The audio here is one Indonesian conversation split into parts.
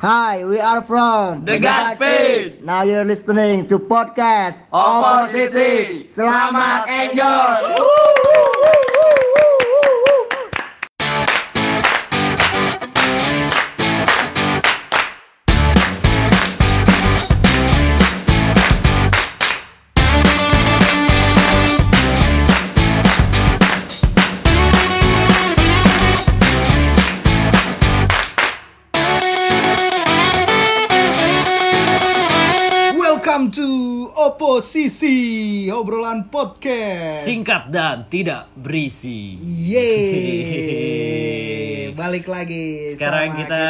Hi, we are from The God Feed. Now you're listening to podcast Oposisi. Selamat enjoy. Welcome Oposisi Obrolan Podcast. Singkat dan tidak berisi. Yeay. Balik lagi Sekarang sama kita,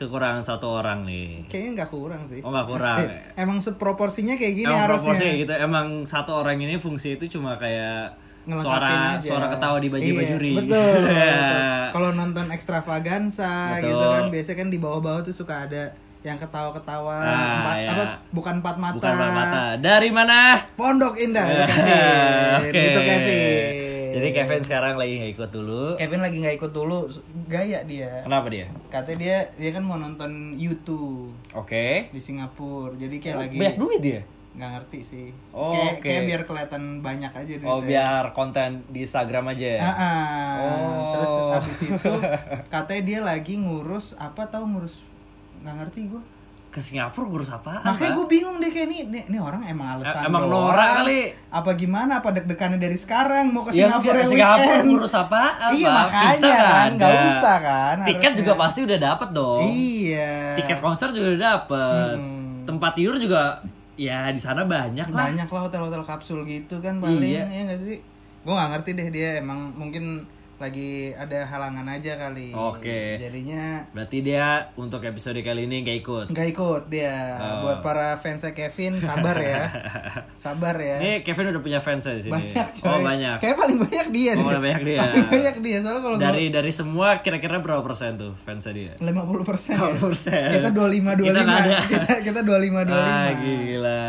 kekurangan satu orang nih. Kayaknya nggak kurang sih. Oh, nggak kurang. Asik. Emang seproporsinya kayak gini Emang harusnya. proporsinya gitu. Emang satu orang ini fungsi itu cuma kayak suara aja. suara ketawa di baju bajuri. Betul. Iya. betul. Kalau nonton ekstravaganza Betul. gitu kan biasanya kan di bawah-bawah tuh suka ada yang ketawa-ketawa Ah, empat, ya. apa bukan empat mata. Bukan empat mata. Dari mana? Pondok Indah itu Kevin. Oke. Itu Kevin. Jadi Kevin sekarang lagi nggak ikut dulu. Kevin lagi nggak ikut dulu gaya dia. Kenapa dia? Katanya dia dia kan mau nonton YouTube Oke. di Singapura. Jadi kayak lagi Banyak duit dia. nggak ngerti sih. Oh, kayak, oke. kayak biar kelihatan banyak aja duitnya. Oh biar konten di Instagram aja ya. Ah, ah. Oh. Terus abis itu katanya dia lagi ngurus apa tahu ngurus nggak ngerti gue. Ke Singapura ngurus apa? Makanya gue bingung deh kayak nih, nih, nih orang emang alasan emang doang. norak kali. Apa gimana? Apa deg-degannya dari sekarang mau ke Ya, Singapura ke Singapura weekend? ngurus apa? Iya Apa? makanya Visa kan, nggak usah kan. Tiket harusnya. juga pasti udah dapet dong. Iya. Tiket konser juga udah dapet. Hmm. Tempat tidur juga ya di sana banyak lah. banyak lah hotel-hotel kapsul gitu kan paling Iya. ya nggak sih gue nggak ngerti deh dia emang mungkin lagi ada halangan aja kali Oke. jadinya Berarti dia untuk episode kali ini gak ikut. nggak ikut dia Oh. buat para fansnya Kevin sabar ya sabar ya Ini Kevin udah punya fans di sini. banyak coy Oh banyak. kayak paling banyak dia Oh, nih paling banyak dia. paling banyak dia soalnya kalau Dari dari semua kira-kira berapa persen tuh fansnya dia? lima puluh persen 50%. kita dua lima dua Kita lima nggak ada. kita kita dua lima dua lima Ah, gila.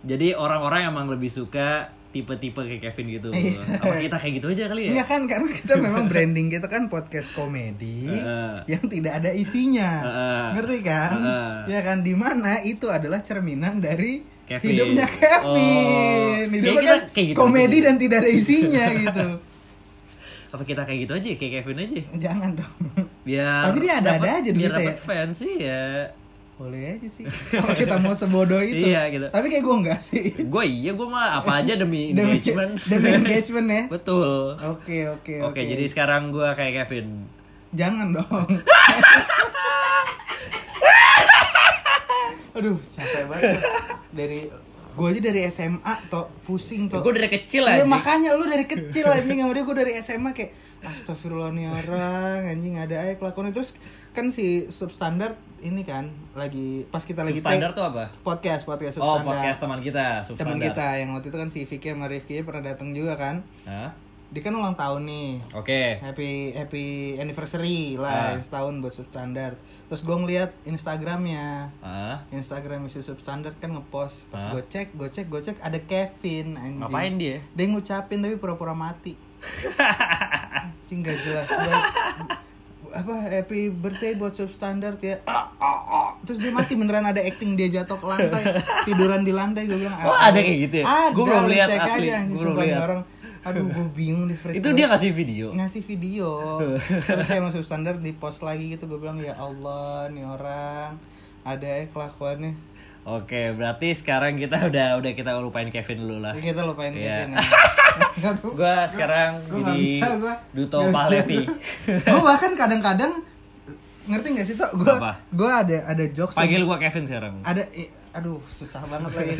Jadi orang-orang emang lebih suka tipe-tipe kayak Kevin gitu. Iya. Apa kita kayak gitu aja kali ya? Enggak kan karena kita memang branding kita kan podcast komedi Heeh. yang tidak ada isinya. Heeh. Ngerti kan? Heeh. Ya kan di mana itu adalah cerminan dari Kevin. hidupnya Kevin. Oh. Hidupnya kan kayak gitu komedi aja. dan tidak ada isinya gitu. Apa kita kayak gitu aja kayak Kevin aja? Jangan dong. Biar Tapi dia ada-ada aja biar dapet ya. fans sih ya. Boleh aja sih. Kalau kita mau sebodoh itu. Iya, gitu. Tapi kayak gue enggak sih. Gue iya gue mah apa aja demi engagement. demi engagement ya. Betul. Oke, oke, Oke, jadi sekarang gue kayak Kevin. Jangan dong. Aduh, capek banget. Dari gue aja dari SMA toh pusing toh. Gue dari kecil aja. makanya lu dari kecil anjing sama dia gue dari SMA kayak astagfirullah nih orang anjing ada aja kelakuan terus kan si substandard ini kan lagi pas kita lagi Standar tuh apa? podcast podcast Oh, substandard podcast teman kita, teman kita yang waktu itu kan si Vicky sama Rifki pernah datang juga kan? Dia kan ulang tahun nih Oke. happy happy anniversary lah Ah. setahun buat substandard terus gue ngeliat instagramnya Ah, Instagram isi substandard kan ngepost pas Ah. gue cek gue cek gue cek ada Kevin anjing ngapain dia? dia ngucapin tapi pura-pura mati anjing gak jelas banget apa happy birthday buat substandard ya terus dia mati beneran ada acting dia jatuh ke lantai tiduran di lantai gue bilang Oh, "Ah, ada kayak gitu ya? Gua belum lu lihat asli. Gua belum lihat. orang aduh gue bingung di freak Itu dia ngasih video. ngasih video terus kayak masuk standar di post lagi gitu gue bilang ya Allah nih orang ada ya kelakuannya Oke, berarti sekarang kita udah udah kita lupain Kevin dulu lah. Kita lupain Iya. Kevin ya. Gua sekarang Gua jadi bisa, gua. Duto. Pahlevi. gue bahkan kadang-kadang ngerti gak sih tuh gue Apa? gue ada ada jokes yang- Panggil gua Kevin sekarang. ada aduh susah banget lagi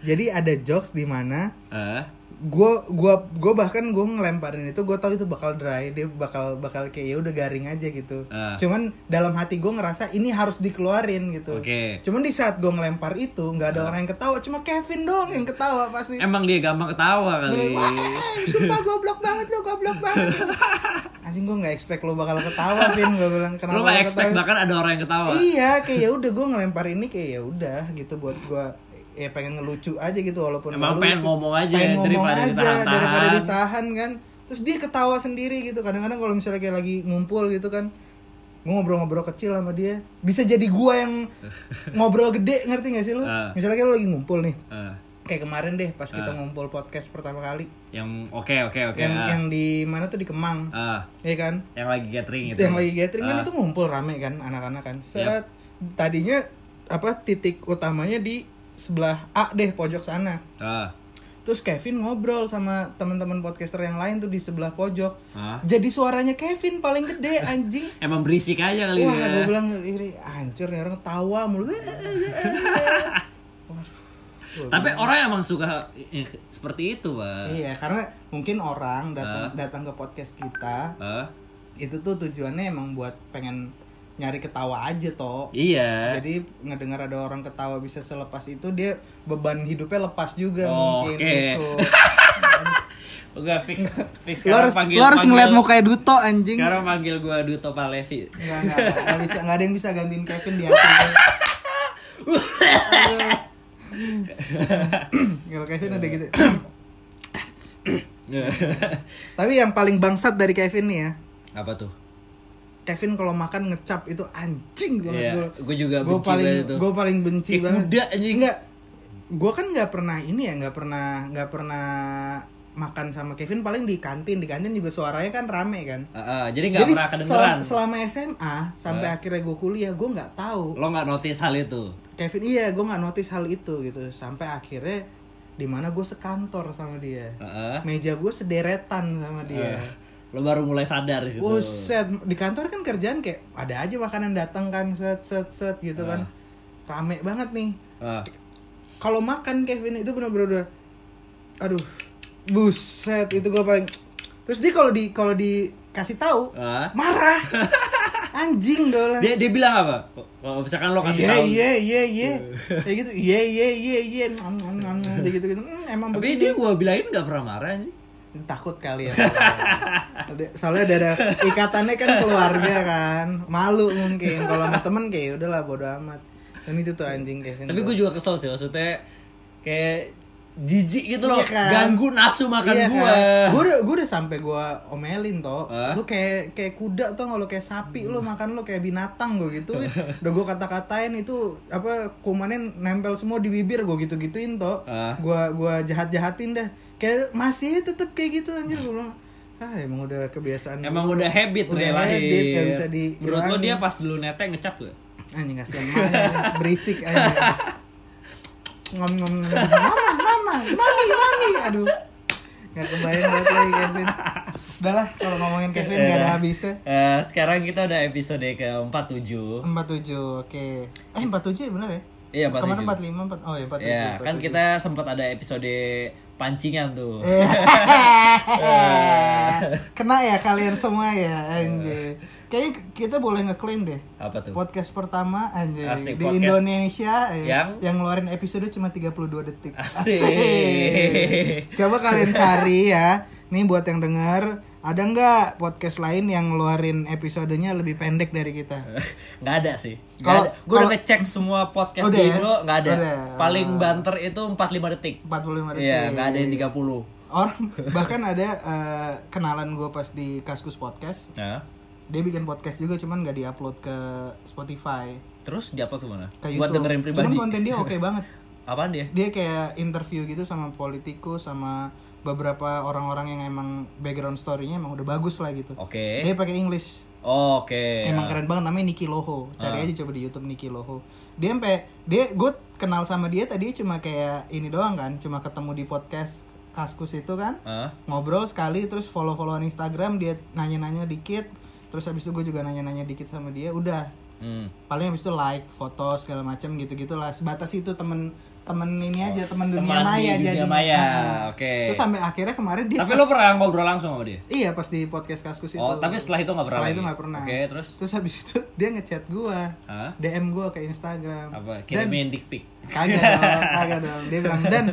jadi ada jokes di mana Ah, gue gua gua bahkan gue ngelemparin itu gue tahu itu bakal dry dia bakal bakal kayak ya udah garing aja gitu Ah. cuman dalam hati gue ngerasa ini harus dikeluarin gitu Oke. cuman di saat gue ngelempar itu nggak ada orang yang ketawa cuma Kevin doang yang ketawa pasti Emang dia gampang ketawa Gue kali. "Wah, sumpah goblok banget lo goblok banget anjing gue nggak expect lo bakal ketawa Vin gue bilang kenapa lo expect ketawa?" bahkan ada orang yang ketawa. iya kayak ya udah gue ngelempar ini kayak ya udah gitu buat gue ya pengen ngelucu aja gitu walaupun Emang pengen lucu. ngomong aja pengen ngomong daripada aja ditahan-tahan. daripada ditahan kan terus dia ketawa sendiri gitu kadang-kadang kalau misalnya kayak lagi ngumpul gitu kan gue ngobrol-ngobrol kecil sama dia bisa jadi gua yang ngobrol gede ngerti gak sih lu Ah. misalnya kita lagi ngumpul nih Eh, kayak kemarin deh pas kita Ah. ngumpul podcast pertama kali yang oke oke oke. yang ah. yang di mana tuh di Kemang Ah, ya kan yang lagi gathering itu. yang lagi gathering kan Ah. itu ngumpul rame kan anak-anak kan saat tadinya apa titik utamanya di sebelah A deh pojok sana Ah, terus Kevin ngobrol sama teman-teman podcaster yang lain tuh di sebelah pojok ah. jadi suaranya Kevin paling gede anjing Emang berisik aja kali Wah, ya. gue bilang ini hancur nih orang tawa mulu. Tapi orang emang suka eh, seperti itu, Pak. Iya, karena mungkin orang datang datang ke podcast kita Ah, itu tuh tujuannya emang buat pengen nyari ketawa aja toh. iya. Jadi ngedengar ada orang ketawa bisa selepas itu dia beban hidupnya lepas juga Oh, mungkin oke. gitu. Enggak fix fix Lu harus panggil lu harus panggil- ngeliat mukanya Duto anjing. Sekarang panggil gua Duto Palevi. Enggak, enggak, enggak bisa, enggak ada yang bisa gantiin Kevin di hati. Kalau Kevin ada gitu. Tapi yang paling bangsat dari Kevin nih ya, Apa tuh? Kevin kalau makan ngecap itu anjing banget Iya, gue. gua juga Gue benci paling banget itu. gue paling benci Kayak banget. kuda, anjing. Enggak. Gue kan nggak pernah ini ya, nggak pernah nggak pernah makan sama Kevin paling di kantin di kantin juga suaranya kan rame kan. Ah, ah, jadi nggak pernah kedengeran. selama, selama SMA sampai Eh. akhirnya gue kuliah gue nggak tahu Lo nggak notice hal itu? Kevin iya gue nggak notice hal itu gitu sampai akhirnya di mana gue sekantor sama dia Ah, ah. meja gue sederetan sama dia Eh, Lo baru mulai sadar di situ. Buset, di kantor kan kerjaan kayak ada aja makanan datang kan set set set gitu kan. Rame banget nih. Ah, Kalau makan Kevin itu bener-bener udah aduh. Buset, itu gue paling Terus dia kalau di kalau dikasih tahu ah. marah. Anjing dong. Dia dia bilang apa? Kalau misalkan lo kasih Iya tahu. iya iya iya. Kayak gitu. Iya iya iya iya. Dia gitu gitu. Hmm, emang Tapi begini. dia gua bilangin nggak pernah marah nih. Takut kali ya. Soalnya ada, ada ikatannya kan keluarga kan. Malu mungkin. Kalau sama temen kayak udahlah bodo amat. Dan itu tuh anjing Kevin Tapi gue juga kesel sih. Maksudnya kayak jijik gitu loh, Iya kan? ganggu nafsu makan iya gua. kan? Gua udah gua udah sampai gua omelin toh. Hah? Lu kayak kayak kuda tuh kalau kayak sapi lu makan lu kayak binatang gua gituin. udah gua kata-katain itu apa kumannya nempel semua di bibir gua gitu-gituin toh. Hah? Gua gua jahat-jahatin dah. Kayak masih tetep kayak gitu anjir gua bilang. Ah emang udah kebiasaan Emang gua. udah habit udah lahir. habit gak bisa di Menurut lo dia pas dulu nete ngecap gak? anjing kasihan mama berisik anjing ngom ngom ngom mama mama mami mami aduh nggak kebayang banget lagi Kevin udahlah kalau ngomongin Kevin nggak ada habisnya Eh, sekarang kita udah episode ke 47 empat tujuh oke eh empat tujuh ya ya Iya 47 kemarin empat lima empat oh ya empat tujuh Ya kan kita sempat ada episode pancingan tuh kena ya kalian semua ya anjing kayaknya kita boleh ngeklaim deh Apa tuh? podcast pertama anjing Asik, di podcast. Indonesia eh, Yang? yang ngeluarin episode cuma 32 detik. Asik. Coba kalian cari ya. Nih buat yang denger, ada nggak podcast lain yang ngeluarin episodenya lebih pendek dari kita? Nggak ada sih Kalau- ada. Gue udah ngecek semua podcast Udah di ya? Indo Nggak ada Udah. Paling banter itu 45 detik 45 detik. Iya nggak ada yang 30 Orang bahkan ada eh, kenalan gue pas di Kaskus Podcast. Nah Dia bikin podcast juga cuman nggak diupload ke Spotify, Terus di apa tuh mana? ke Buat YouTube. dengerin Cuman pribadi konten dia oke banget. Apaan dia? dia kayak interview gitu sama politikus sama beberapa orang-orang yang emang background story-nya emang udah bagus lah gitu. Oke Dia pakai English. Oke Emang keren banget namanya Niki Loho. Cari Ah. aja coba di YouTube Niki Loho. Dia sampai dia gue kenal sama dia tadi cuma kayak ini doang kan, cuma ketemu di podcast Kaskus itu kan. Hah? Ngobrol sekali terus follow-followan Instagram, dia nanya-nanya dikit. Terus habis itu gue juga nanya-nanya dikit sama dia, udah Hmm. paling habis itu like foto segala macam gitu gitulah sebatas itu temen temen ini aja temen dunia Teman maya dunia jadi maya, Ah. oke. terus sampai akhirnya kemarin dia Tapi pas- lo pernah ngobrol langsung sama dia? iya pas di podcast kaskus itu Oh, tapi setelah itu nggak pernah setelah lagi? itu nggak pernah Oke, terus? terus habis itu dia ngechat gua Hah? dm gua ke instagram Apa? dan Kirimin dick pic kagak dong kagak dong dia bilang dan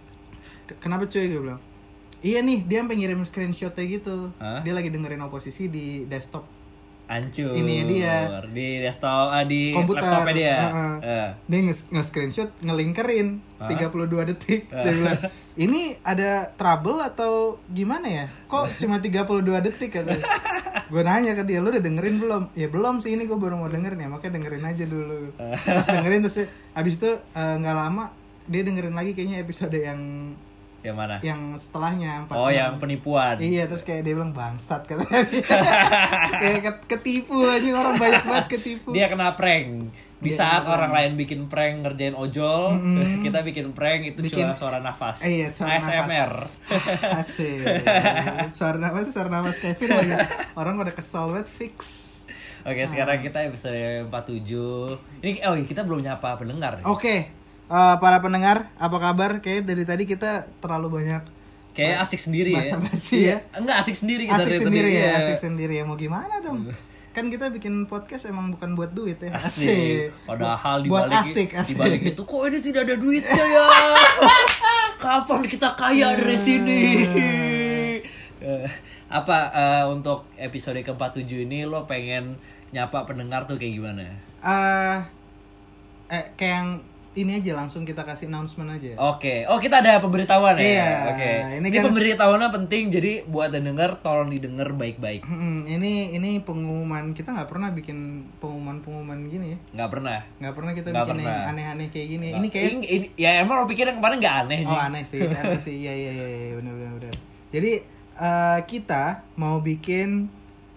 "Ke- kenapa cuy gue bilang iya nih dia sampai ngirim screenshotnya gitu Hah? dia lagi dengerin oposisi di desktop Hancur. Ininya dia. Di desktop, ah, di Komputer. laptopnya dia. Heeh. Eh. dia nge- nge-screenshot ngelinkerin Hah? 32 detik dia bilang ini ada trouble atau gimana ya kok cuma 32 detik kata gue nanya ke dia lu udah dengerin belum ya belum sih ini gue baru mau dengerin ya makanya dengerin aja dulu pas dengerin terus abis itu eh, nggak lama dia dengerin lagi kayaknya episode yang Yang mana? yang setelahnya empat oh, yang penipuan. Iya terus kayak dia bilang bangsat katanya kayak ket- ketipu aja orang banyak banget ketipu. Dia kena prank. Di Dia saat orang lain bikin prank ngerjain ojol, kita bikin prank itu Bikin- cuma suara nafas. Eh, iya, suara ASMR. Asik. Suara nafas, suara nafas Kevin lagi. Orang udah kesel banget fix. Oke, sekarang kita episode 47. Ini oh iya, kita belum nyapa pendengar. Oke. Eh, para pendengar, apa kabar? Kayak dari tadi kita terlalu banyak Kayak asik sendiri ya. Basa-basi ya. Enggak asik sendiri kita asik dari sendiri tadi. ya, Iya. asik sendiri ya. Mau gimana dong? Kan kita bikin podcast emang bukan buat duit ya. Asik. Padahal di buat balik asik, asik. di balik itu kok ini tidak ada duitnya ya. Kapan kita kaya dari sini? Eh, apa eh, untuk episode ke-47 ini lo pengen nyapa pendengar tuh kayak gimana? Eh, eh kayak yang ini aja langsung kita kasih announcement aja. Oke, oh kita ada pemberitahuan ya. Iya, Oke, ini ini, kan- pemberitahuannya penting, jadi buat yang denger tolong didengar baik-baik. Hmm, ini ini pengumuman kita nggak pernah bikin pengumuman-pengumuman gini ya. Nggak pernah. Nggak pernah kita Nggak bikin yang aneh-aneh kayak gini. Ini kayak ini, ini- ya emang lo pikir yang kemarin nggak aneh oh nih. aneh sih, aneh sih. Iya iya iya iya benar benar benar. Jadi eh, kita mau bikin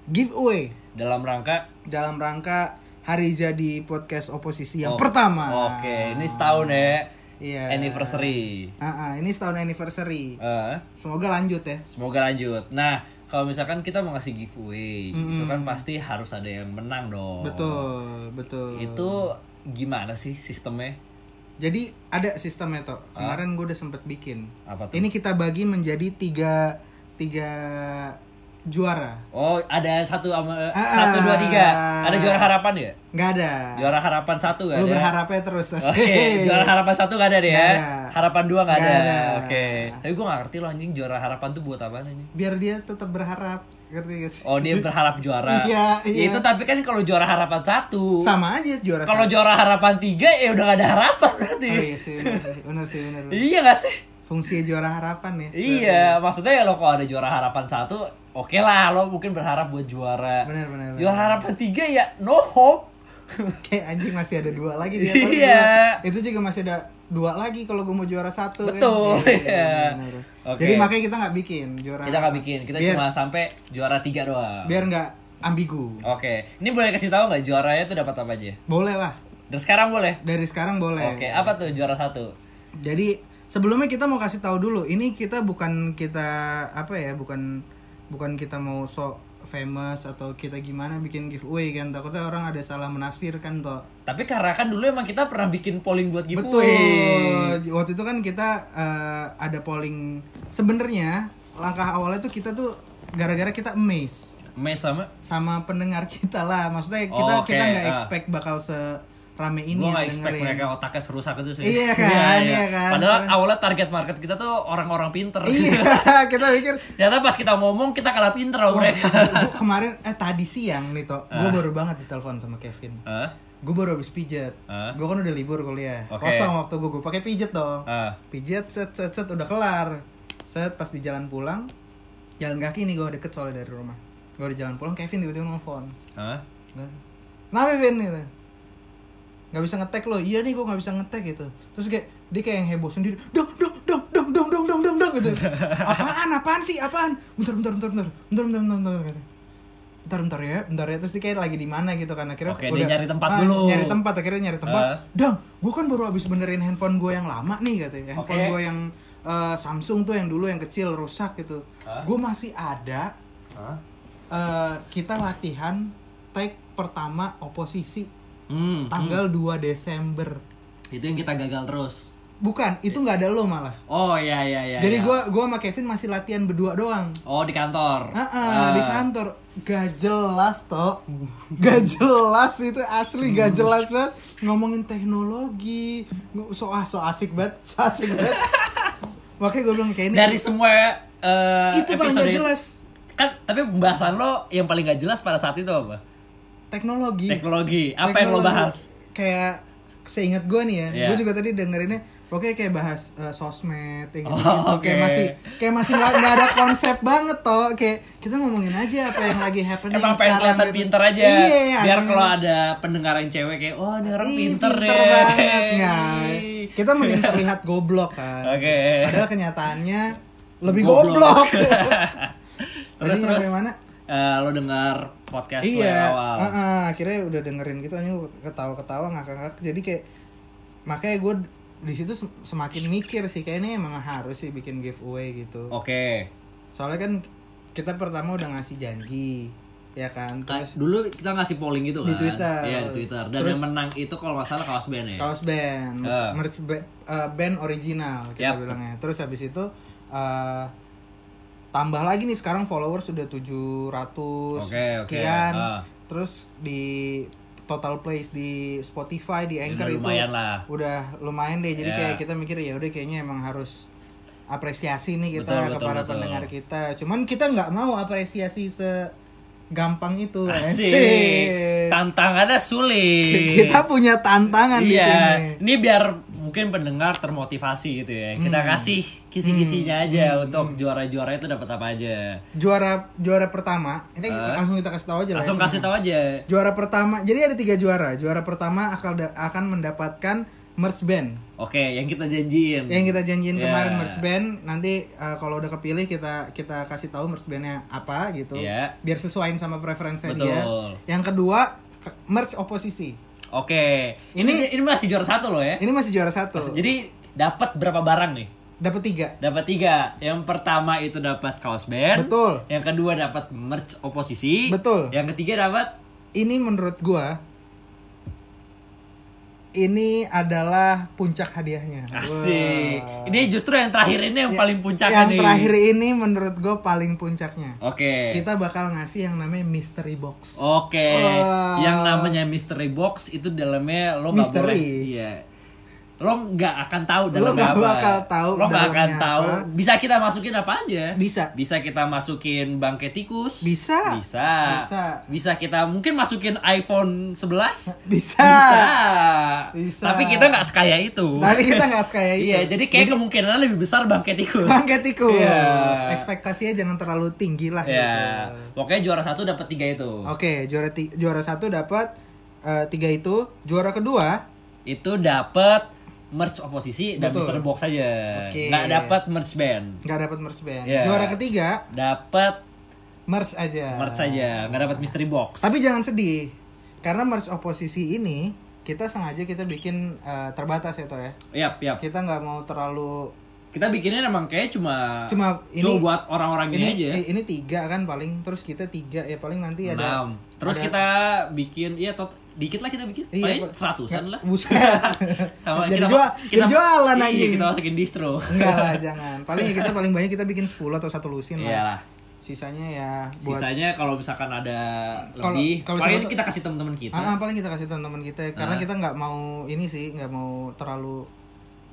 giveaway Dalam rangka dalam rangka hari jadi podcast oposisi yang Oh, pertama. Oke, ini setahun ya. Iya. Anniversary. Ah, ah, ini setahun anniversary. Eh, Semoga lanjut ya. semoga lanjut. Nah, kalau misalkan kita mau ngasih giveaway, Mm-mm. itu kan pasti harus ada yang menang dong. Betul, betul. Itu gimana sih sistemnya? Jadi ada sistemnya toh. Kemarin gue udah sempet bikin. Apa tuh? Ini kita bagi menjadi tiga tiga juara. Oh, ada satu sama Ah, satu dua tiga. Ada juara harapan ya? Nggak ada. Juara harapan satu gak Lu ada? berharapnya terus. Oke, juara harapan satu gak ada deh ya? Nggak ada. Harapan dua gak Nggak ada. ada. Oke. Tapi gue gak ngerti loh anjing juara harapan tuh buat apa anjing? Biar dia tetap berharap. Ngerti gak sih? Oh dia berharap juara. Iya, Ya, iya. itu tapi kan kalau juara harapan satu. Sama aja juara Kalau juara harapan tiga ya udah gak ada harapan berarti. Oh iya sih, bener sih. Bener. Iya gak sih? Fungsi juara harapan ya. Iya, maksudnya ya lo kalau ada juara harapan satu, oke lah lo mungkin berharap buat juara. Bener, bener, bener. Juara harapan tiga ya no hope. Kayak anjing masih ada dua lagi di atas Iya. Itu juga masih ada dua lagi kalau gue mau juara satu Betul, kan. iya. bener, bener. Oke. Jadi makanya kita nggak bikin juara. Kita nggak bikin, kita biar, cuma sampai juara tiga doang. biar nggak ambigu. Oke, ini boleh kasih tahu nggak juaranya tuh dapat apa aja? Boleh lah. Dan sekarang boleh. Dari sekarang boleh. Oke, apa tuh juara satu? Jadi sebelumnya kita mau kasih tahu dulu. Ini kita bukan kita apa ya, bukan bukan kita mau sok famous atau kita gimana bikin giveaway kan. Takutnya orang ada salah menafsirkan toh. Tapi karena kan dulu emang kita pernah bikin polling buat giveaway. Betul. Waktu itu kan kita eh, ada polling. Sebenarnya langkah awalnya tuh kita tuh gara-gara kita amazed Mes sama? sama pendengar kita lah. Maksudnya Oh, kita oke. kita nggak Ah. expect bakal serame ini Gue gak expect dengerin. mereka otaknya serusak itu sih. Iya kan, iya kan. Padahal Karena- awalnya target market kita tuh orang-orang pinter. Iya, kita pikir Ternyata pas kita ngomong kita kalah pinter Wah, mereka. gua kemarin eh tadi siang nih toh, gue Ah. baru banget ditelepon sama Kevin. Hah? Gue baru habis pijat. Ah. Gue kan udah libur kuliah. Oke. Kosong waktu gue, gue pakai pijat dong. Ah. Pijat set set set udah kelar. Set pas di jalan pulang, jalan kaki nih gue deket soalnya dari rumah. Gue di jalan pulang, Kevin tiba-tiba nelfon. Hah? Kenapa Kevin gitu? Gak bisa ngetek lo, iya nih gue gak bisa ngetek gitu. Terus kayak, dia kayak yang heboh sendiri. Dong, dong, dong, dong, dong, dong, dong, dong, dong gitu. Apaan, apaan sih, apaan? Bentar, bentar, bentar, bentar. Bentar, bentar, bentar, bentar, bentar. Bentar, bentar ya, bentar ya. Terus dia kayak lagi di mana gitu kan. Akhirnya Oke, dia nyari tempat dulu. Nyari tempat, akhirnya nyari tempat. Ah. Dang, gue kan baru habis benerin handphone gue yang lama nih katanya. Handphone Oke. gue yang eh, Samsung tuh yang dulu yang kecil rusak gitu. Ah. Gue masih ada Hah? eh, Kita latihan tag pertama oposisi Hmm. tanggal 2 Desember. Itu yang kita gagal terus. Bukan, itu nggak ada lo malah. Oh iya iya iya. Jadi iya. gua gua sama Kevin masih latihan berdua doang. Oh di kantor. Ah, Ah. di kantor gak jelas toh. Gak jelas itu asli gak jelas banget ngomongin teknologi. So ah so asik banget, so asik banget. Makanya gue bilang kayak ini Dari semua eh, itu paling gak jelas. Kan tapi pembahasan lo yang paling gak jelas pada saat itu apa? Teknologi. Teknologi. Apa yang lo Teknologi. bahas? Kayak seingat gue nih ya, Iya. gue juga tadi dengerinnya pokoknya kayak bahas eh, sosmed kayak gitu, Oh, oke. kayak masih kayak masih nggak ada konsep banget toh kayak kita ngomongin aja apa yang lagi happening Emang sekarang kelihatan gitu. pinter aja. iya, Biar emang- kalau ada pendengar yang cewek kayak, oh ini orang Ih, pinter, pinter ya. banget nggak kita mending terlihat goblok kan Oke. padahal kenyataannya lebih Goblok. goblok, terus Tadi terus mana? Eh, lo dengar podcast iya awal. heeh, akhirnya udah dengerin gitu aja ketawa-ketawa ngakak-ngakak jadi kayak makanya gue di situ sem- semakin mikir sih kayak ini emang harus sih bikin giveaway gitu Oke. soalnya kan kita pertama udah ngasih janji ya kan Ka- terus dulu kita ngasih polling gitu kan Di Twitter. Iya di Twitter Dan Terus- yang menang itu kalau nggak salah kaos band ya kaos band Ah. merch ba- eh, band original kita Yap. bilangnya terus habis itu eh, tambah lagi nih sekarang followers sudah 700 Oke, oke. sekian Ah. terus di total plays di Spotify di Anchor Udah itu lumayan lah. udah lumayan deh jadi Ya. kayak kita mikir ya udah kayaknya emang harus apresiasi nih kita Betul, betul, kepada betul. pendengar kita cuman kita nggak mau apresiasi segampang itu Asik. Asik. Tantangannya sulit kita punya tantangan di sini Iya Ini biar mungkin pendengar termotivasi gitu ya. Kita Hmm. kasih kisi-kisinya aja Untuk juara-juara itu dapat apa aja. Juara juara pertama ini langsung kita kasih tahu aja lah ya Langsung kasih tahu aja. Juara pertama jadi ada tiga juara. Juara pertama akan akan mendapatkan merch band. Oke yang kita janjiin. Yang kita janjiin Ya. kemarin merch band nanti uh, kalau udah kepilih kita kita kasih tahu merch bandnya apa gitu. Ya. biar sesuaiin sama preferensinya dia. Yang kedua ke- merch oposisi Oke ini, Ini- ini masih juara satu loh ya ini masih juara satu Jadi dapat berapa barang nih? dapat tiga Dapat tiga. Yang pertama itu dapat kaos band. Betul. Yang kedua dapat merch oposisi. Betul. Yang ketiga dapat ini menurut gua ini adalah puncak hadiahnya asik. Wah. Ini justru yang terakhir ini yang paling puncak yang nih. terakhir ini menurut gue paling puncaknya Oke. kita bakal ngasih yang namanya mystery box Oke. Wah. Yang namanya mystery box itu dalamnya lo nggak Misteri. boleh. Iya. Lo nggak akan tahu Lo dalamnya nggak apa. bakal tahu Lo nggak akan tahu. apa. Bisa kita masukin apa aja? Bisa. Bisa kita masukin bangkai tikus. Bisa. Bisa. Bisa. Bisa kita mungkin masukin iPhone 11. Bisa. Bisa. Bisa. Tapi kita nggak sekaya itu. tapi kita nggak sekaya itu Iya, jadi kayak kemungkinan lebih besar bangkai tikus. bangkai tikus Iya. ekspektasinya jangan terlalu tinggi lah Ya, gitu pokoknya juara satu dapat tiga itu. oke juara ti- juara satu dapat eh, tiga itu juara kedua Itu dapat merch oposisi dan Betul. Mr. Box aja. Oke. Nggak dapat merch band. nggak dapat merch band Iya. juara ketiga Dapat merch aja merch aja, nggak dapat mystery box. Tapi jangan sedih, karena merch oposisi ini kita sengaja kita bikin eh, terbatas ya toh ya. Yap, yap. Kita nggak mau terlalu Kita bikinnya emang kayak cuma Cuma ini- buat orang-orang ini, ini aja. ini tiga kan paling terus kita tiga ya paling nanti ada. Enam. Terus ada- kita bikin, iya tot, dikit lah kita bikin. Iya, Paling seratusan lah. Buset. Sama jadi kita- jual, kita- jadi jualan iya, anjing. kita masukin distro. Enggak lah, jangan. Paling ya kita paling banyak kita bikin 10 atau satu lusin lah. Iyalah. Sisanya ya buat Sisanya kalau misalkan ada Kalau- lebih, kalau paling kita kasih teman-teman kita. Ah, ah, paling kita kasih teman-teman kita karena Ah. kita nggak mau ini sih, nggak mau terlalu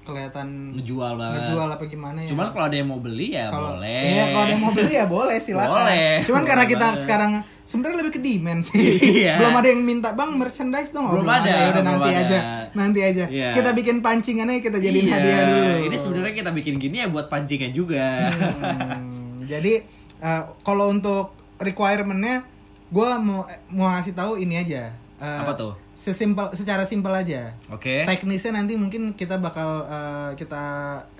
kelihatan Ngejual banget. ngejual apa gimana ya. Cuman kalau ada yang mau beli ya kalau boleh. Iya, kalau ada yang mau beli ya boleh silakan. Boleh. Cuman karena Boleh kita banget. sekarang sebenarnya lebih ke demand sih. Iya. belum ada yang minta, "Bang, merchandise dong." Oh, Belum ada, Ya udah belum nanti ada. aja. Nanti aja. Iya. Kita bikin pancingannya kita jadiin Iya, hadiah dulu. Ini sebenarnya kita bikin gini ya buat pancingan juga. Hmm, jadi eh, kalau untuk requirementnya gue mau mau ngasih tahu ini aja. Eh, Apa tuh? Sesimpel secara simpel aja. Oke. Teknisnya nanti mungkin kita bakal eh, kita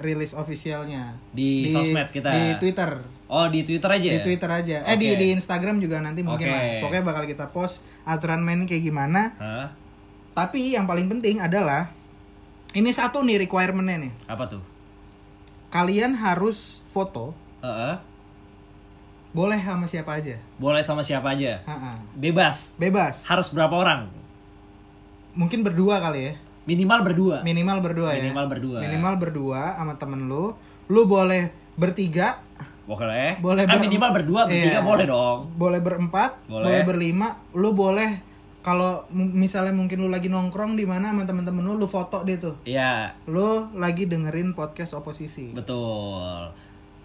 rilis officialnya Di sosmed kita. Di Twitter. Oh, di Twitter aja. Di Twitter aja. Eh di di Instagram juga nanti mungkin Oke. lah. Pokoknya bakal kita post aturan main kayak gimana. Hah? Tapi yang paling penting adalah ini satu nih requirementnya nih. Apa tuh? Kalian harus foto Heeh. boleh sama siapa aja. Boleh sama siapa aja. Ha-ha. Bebas. Bebas. Harus berapa orang? Mungkin berdua kali ya. Minimal berdua. Minimal berdua ya. Minimal berdua. Minimal berdua sama temen lu. Lu boleh bertiga, Boleh. boleh kan ber- minimal berdua, bertiga Iya. boleh dong. boleh berempat, Boleh. boleh, berlima. Lu boleh kalau misalnya mungkin lu lagi nongkrong di mana sama temen-temen lu, lu foto deh tuh. Iya, Lu lagi dengerin podcast oposisi. betul.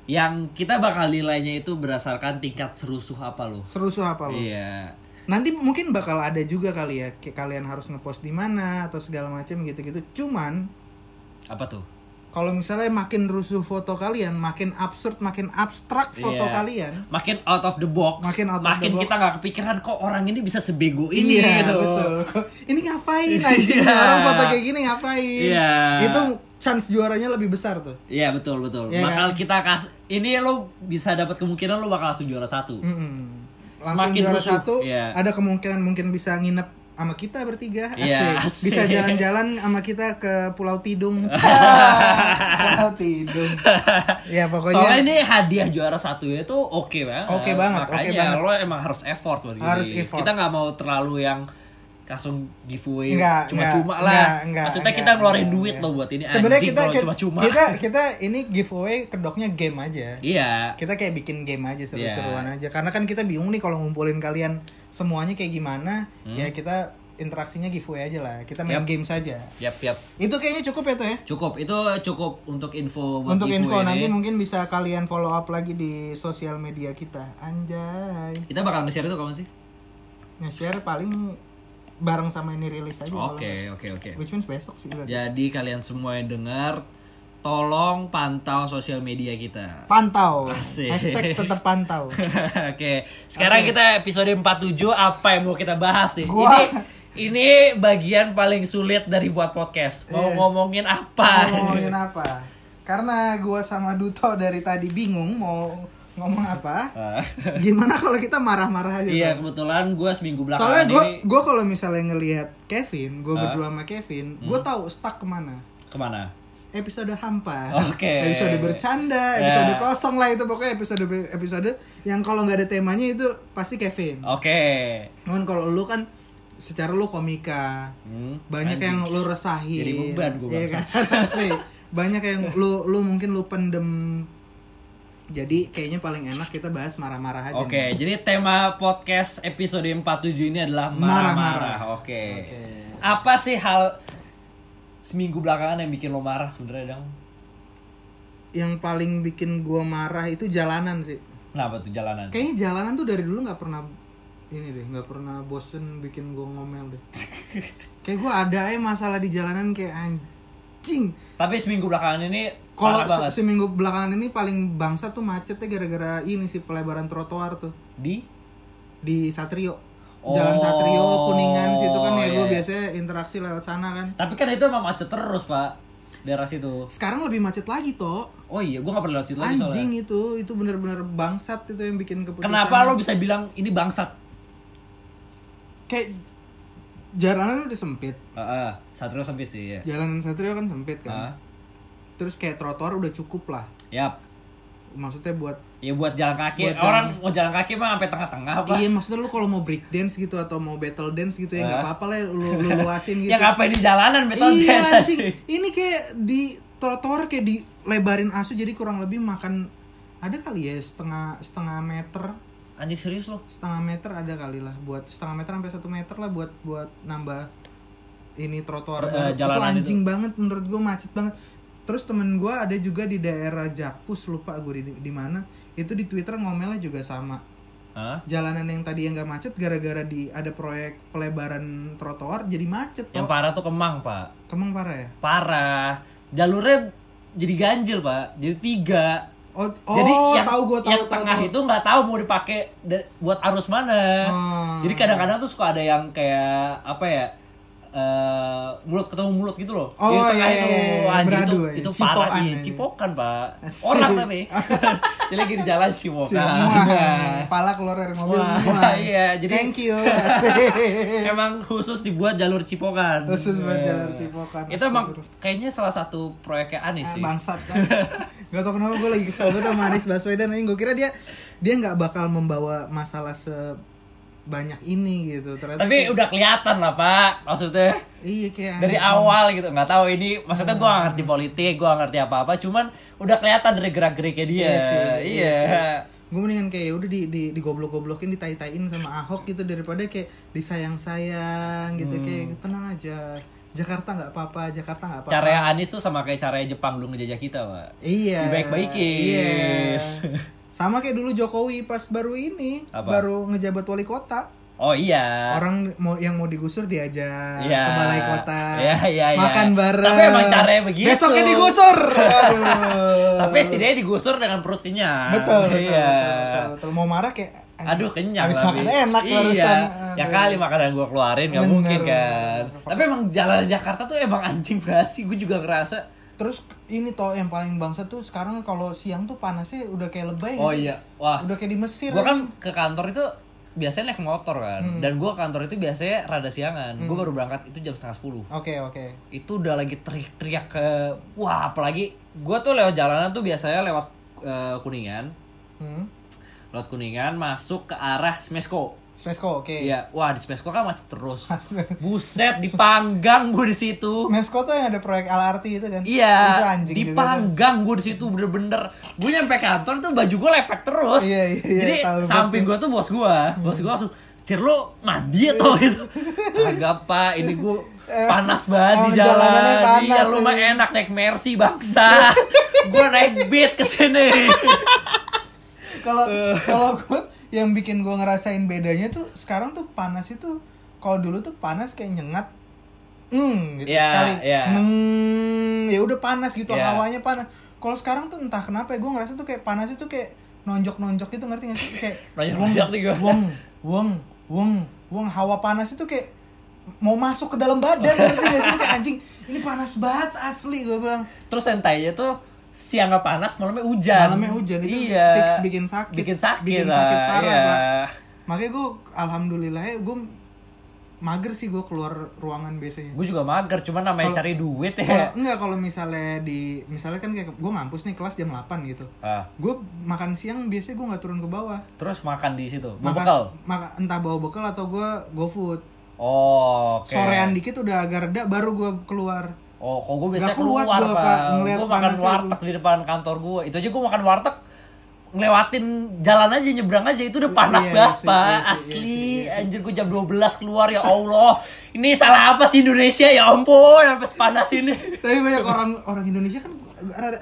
Yang kita bakal nilainya itu berdasarkan tingkat serusuh apa lo. Serusuh apa lu? Iya. Nanti mungkin bakal ada juga kali ya kayak kalian harus ngepost di mana atau segala macam gitu-gitu cuman Apa tuh? kalau misalnya makin rusuh foto kalian makin absurd makin abstrak foto Iya. kalian Makin out of the box. Makin out of the box. kita nggak kepikiran kok orang ini bisa sebego ini iya gitu. betul ini ngapain anjing Iya. orang foto kayak gini ngapain Iya. itu chance juaranya lebih besar tuh Iya betul betul. Iya bakal kan? kita kas ini lo bisa dapat kemungkinan lo bakal langsung juara satu. Mm-mm. Langsung Semakin juara rusuh. satu Iya. ada kemungkinan mungkin bisa nginep sama kita bertiga asik, Iya, asik. bisa jalan-jalan sama kita ke Pulau Tidung Pulau Tidung ya pokoknya Soalnya ini hadiah juara satu itu oke banget. Oke banget, oke Makanya banget. lo emang harus effort loh. Harus gini. effort. Kita nggak mau terlalu yang langsung giveaway Enggak, cuma-cuma lah. enggak, enggak, Maksudnya kita enggak, ngeluarin enggak, duit enggak. loh buat ini. sebenarnya kita kita, cuma-cuma. kita kita ini giveaway kedoknya game aja Iya. kita kayak bikin game aja seru-seruan Iya. aja karena kan kita bingung nih kalau ngumpulin kalian semuanya kayak gimana Hmm. ya kita interaksinya giveaway aja lah kita main Yap. game saja Yap yap. itu kayaknya cukup ya tuh ya Cukup. Itu cukup untuk info buat untuk info giveaway nanti ini. mungkin bisa kalian follow up lagi di sosial media kita anjay Kita bakal nge-share itu kapan sih? nge-share paling bareng sama ini rilis aja Oke, oke, oke. which means besok sih berarti. Jadi kalian semua yang dengar tolong pantau sosial media kita. pantau Asik. hashtag tetap pantau Oke, sekarang Oke. kita episode 47 apa yang mau kita bahas nih? Gua- Ini ini bagian paling sulit dari buat podcast. Mau Iya. ngomongin apa? Mau ngomongin apa karena gua sama Duto dari tadi bingung mau ngomong apa Ah. gimana kalau kita marah-marah aja Iya, kebetulan gue seminggu belakangan soalnya gue ini gue kalau misalnya ngelihat Kevin gue Ah. berdua sama Kevin gue tahu stuck ke mana ke mana? episode hampa Oke. episode bercanda Ya. episode kosong lah itu pokoknya episode episode yang kalau nggak ada temanya itu pasti Kevin Oke. cuman kalau lu kan secara lu komika Hmm, banyak anjing. yang lu resahin Jadi beban gua, Iya kan banyak yang lu lu mungkin lu pendem jadi kayaknya paling enak kita bahas marah-marah aja Oke, nih. jadi tema podcast episode 47 ini adalah Marah-marah. Oke. Oke. Apa sih hal seminggu belakangan yang bikin lo marah sebenarnya, Dang? yang paling bikin gua marah itu jalanan sih Kenapa tuh jalanan? kayaknya jalanan tuh dari dulu nggak pernah ini deh nggak pernah bosen bikin gua ngomel deh kayak gua ada aja masalah di jalanan kayak anjing Tapi seminggu belakangan ini kalau se- seminggu belakangan ini paling bangsa tuh macetnya gara-gara ini sih pelebaran trotoar tuh. Di? Di Satrio. Oh, Jalan Satrio Kuningan situ kan ya iya, gue iya. biasanya interaksi lewat sana kan. Tapi kan itu emang macet terus, Pak. Daerah situ. sekarang lebih macet lagi toh Oh iya, gua gak pernah lewat situ lagi anjing itu itu bener-bener bangsat itu yang bikin keputusan. Kenapa lo bisa bilang ini bangsat? kayak jalanan udah sempit Heeh, Satrio sempit sih ya. jalanan Satrio kan sempit kan Ah, terus kayak trotoar udah cukup lah Yap. maksudnya buat Ya buat jalan kaki. Buat Orang jalan- mau jalan kaki mah sampai tengah-tengah apa? iya maksudnya lu kalau mau break dance gitu atau mau battle dance gitu ya nggak apa-apa lah lu, lu luasin gitu Ya ngapain di jalanan betul iya dance aja. ini kayak di trotoar kayak dilebarin asu jadi kurang lebih makan ada kali ya setengah setengah meter Anjing serius lo? setengah meter ada kali lah buat setengah meter sampai satu meter lah buat buat nambah ini trotoar Eh, itu jalanan anjing banget menurut gue macet banget terus temen gue ada juga di daerah Jakpus lupa gue di, di mana itu di Twitter ngomelnya juga sama Hah? jalanan yang tadi yang gak macet gara-gara di ada proyek pelebaran trotoar jadi macet Yang toh. parah tuh Kemang, Pak. Kemang parah ya Parah. Jalurnya jadi ganjil, Pak. Jadi tiga. Oh, Jadi oh yang, tahu gue tahu yang tahu, tengah tahu. itu nggak tahu mau dipakai buat arus mana. Hmm. Jadi kadang-kadang tuh suka ada yang kayak apa ya? Eh mulut ketemu mulut gitu loh. Oh, iya, itu iya, iya. anjing Beradu itu, ya. itu Cipokan parah iya, ya. cipokan, Pak. Asik. Orang tapi. Jadi lagi di jalan cipokan. Wah, pala keluar dari mobil Wah, iya, jadi- thank you. Emang khusus dibuat jalur cipokan. Khusus buat Iya. jalur Cipokan, Itu emang kayaknya salah satu proyeknya Anies Ah, sih. bangsat kan. Gak tau kenapa gue lagi kesel banget sama Anies Baswedan Gue kira dia dia nggak bakal membawa masalah sebanyak ini gitu. Ternyata Tapi kayak- udah kelihatan lah Pak, maksudnya Iya kayak dari awal gitu. Nggak tahu ini maksudnya gue gak ngerti politik gue gak ngerti apa apa cuman udah kelihatan dari gerak geriknya dia. Iya sih, iya iya. Gue mendingan kayak ya udah di, di, digoblok-goblokin, ditai-taiin sama Ahok gitu Daripada kayak disayang-sayang gitu. Hmm. Kayak tenang aja. Jakarta nggak apa-apa, Jakarta nggak apa-apa. Caranya Anies tuh sama kayak caranya Jepang dulu ngejajah kita pak. Iya. Dibaik-baikin. Iya. Sama kayak dulu Jokowi pas baru ini, Apa? baru ngejabat wali kota. Oh iya. Orang mau yang mau digusur diajak Iya. ke balai kota. Iya, iya, iya. Makan bareng. Tapi emang caranya begitu. Besoknya digusur. Tapi setidaknya digusur dengan perut kenyang. betul, betul, Iya. betul, betul, betul. Mau marah kayak Aduh kenyang Habis makan enak iya. barusan. Ya Aduh. kali makanan gua keluarin nggak Bener. mungkin kan. Tapi emang jalan Jakarta tuh emang anjing sih. Gue juga ngerasa. Terus ini toh yang paling bangsa tuh sekarang kalau siang tuh panasnya udah kayak lebay Oh sih? iya. Wah. Udah kayak di Mesir. Gue kan ke kantor itu biasanya naik motor kan. Hmm. Dan gua ke kantor itu biasanya rada siangan. Gue baru berangkat itu jam setengah sepuluh. Oke, oke. itu udah lagi teriak-teriak ke wah apalagi gua tuh lewat jalanan tuh biasanya lewat eh, kuningan Hmm. lewat kuningan masuk ke arah Smesco Smesco, oke. Iya, wah di Smesco kan macet terus. Buset, dipanggang gue di situ. Smesco tuh yang ada proyek LRT itu kan? Itu Iya, anjing tuh. dipanggang gue di situ bener-bener. Gue nyampe kantor tuh baju gue lepek terus. Iya, iya, iya, Jadi samping gue tuh bos gue, bos gue langsung Cir lu mandi atau gitu Kagak pak, ini gue panas banget di Emang jalan panas, Iya lu mah enak naik Mercy bangsa Gue naik beat ke sini Kalau Eh. kalau gue yang bikin gue ngerasain bedanya tuh sekarang tuh panas itu kalau dulu tuh panas kayak nyengat hmm gitu Iya, sekali iya. Hmm, ya udah panas gitu Iya. hawanya panas kalau sekarang tuh entah kenapa ya gue ngerasa tuh kayak panas itu kayak nonjok nonjok itu ngerti gak sih kayak gua. wong wong wong wong hawa panas itu kayak mau masuk ke dalam badan ngerti gak sih kayak anjing ini panas banget asli gue bilang Terus sentainya tuh siangnya panas, malamnya hujan Malamnya hujan, itu iya. fix bikin sakit. Bikin sakit Bikin lah, sakit parah, iya. Pak. makanya gue alhamdulillah ya gue mager sih gue keluar ruangan biasanya Gue juga mager, cuman namanya Kalau- cari duit ya enggak kalau misalnya di misalnya kan kayak gue ngampus nih kelas jam 8 gitu ah, gue makan siang biasanya gue nggak turun ke bawah Terus makan di situ, bawa makan bekal? maka- entah bawa bekal atau gue go food Oh, oke sorean dikit udah agak reda baru gue keluar Oh, kok gue biasanya kuat keluar, gua, Pak. Ngeliat Gue makan warteg di depan kantor gue. Itu aja gue makan warteg ngelewatin jalan aja nyebrang aja. Itu udah panas Iya banget sih, pak. iya asli. iya sih, anjir gue jam 12 keluar ya Allah. Ini salah apa sih Indonesia? Ya ampun sampai sepanas ini. Tapi banyak orang orang Indonesia kan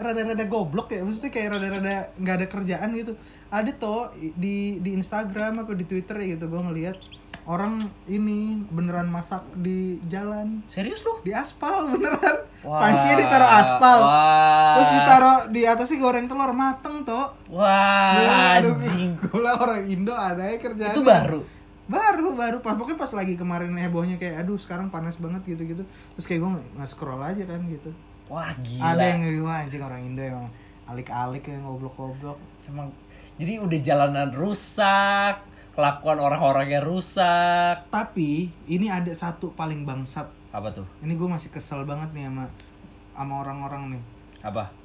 rada-rada goblok ya. Maksudnya kayak rada-rada nggak ada kerjaan gitu. Ada tuh di di Instagram apa di Twitter ya gitu gue ngeliat orang ini beneran masak di jalan. Serius lu? Di aspal beneran. Wah. pancinya ditaruh aspal. Wah. terus ditaruh di atasnya goreng telur mateng tuh wah anjing. gue bilang orang Indo ada ya kerjaan itu baru? Baru baru. Pas pokoknya pas lagi kemarin hebohnya kayak aduh sekarang panas banget gitu gitu terus kayak gue nggak scroll aja kan gitu wah gila. Ada yang wah anjing orang Indo emang alik-alik yang goblok-goblok emang jadi udah jalanan rusak kelakuan orang-orangnya rusak. Tapi ini ada satu paling bangsat. Apa tuh? Ini gue masih kesel banget nih sama sama orang-orang nih. Apa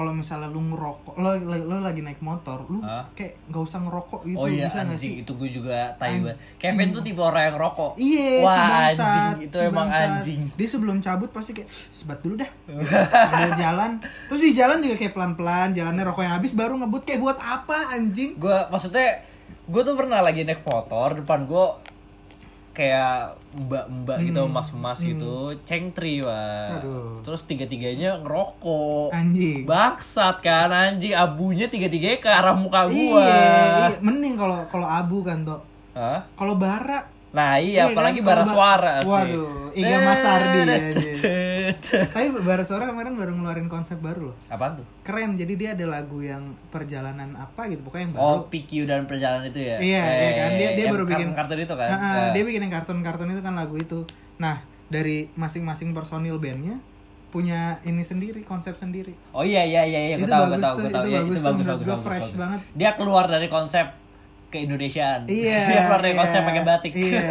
kalau misalnya lu ngerokok lo, lo, lo lagi naik motor lu Hah? kayak nggak usah ngerokok gitu oh iya bisa nggak anjing sih itu gue juga tai Anjing. banget Kevin tuh tipe orang yang rokok Iya, wah si bangsat, anjing itu si emang bangsat. anjing Dia sebelum cabut pasti kayak sebat dulu dah. Sambil jalan. Terus di jalan juga kayak pelan-pelan, jalannya rokok yang habis baru ngebut kayak buat apa anjing? gue maksudnya gue tuh pernah lagi naik motor depan gue kayak mbak-mbak gitu emas-emas gitu. Cengtri wah Hmm. Aduh. terus tiga-tiganya ngerokok. Anjing. bangsat kan anjing. Abunya tiga-tiganya ke arah muka gua. Iya, iya, mending kalau kalau abu kan, Tok. Hah? Kalau bara. Nah iya, Iya apalagi kan, bara suara sih. Waduh, Iga Mas Ardi ya, tapi bara suara kemarin baru ngeluarin konsep baru loh. apaan tuh Keren. Jadi dia ada lagu yang perjalanan apa gitu, pokoknya yang baru. oh PQ dan perjalanan itu ya Iya, iya kan. Dia dia baru bikin kartun itu kan ah, Eh, dia bikin yang kartun-kartun itu kan lagu itu. Nah, dari masing-masing personil bandnya punya ini sendiri, konsep sendiri. Oh iya iya iya iya, gue Itu tahu gue bagus tahu tuh, gue tahu. itu Iya, bagus itu bagus bagus bagus, fresh bagus. banget. Dia keluar dari konsep keindonesiaan. Iya. Dia keluar dari iya, konsep pakai batik. Iya.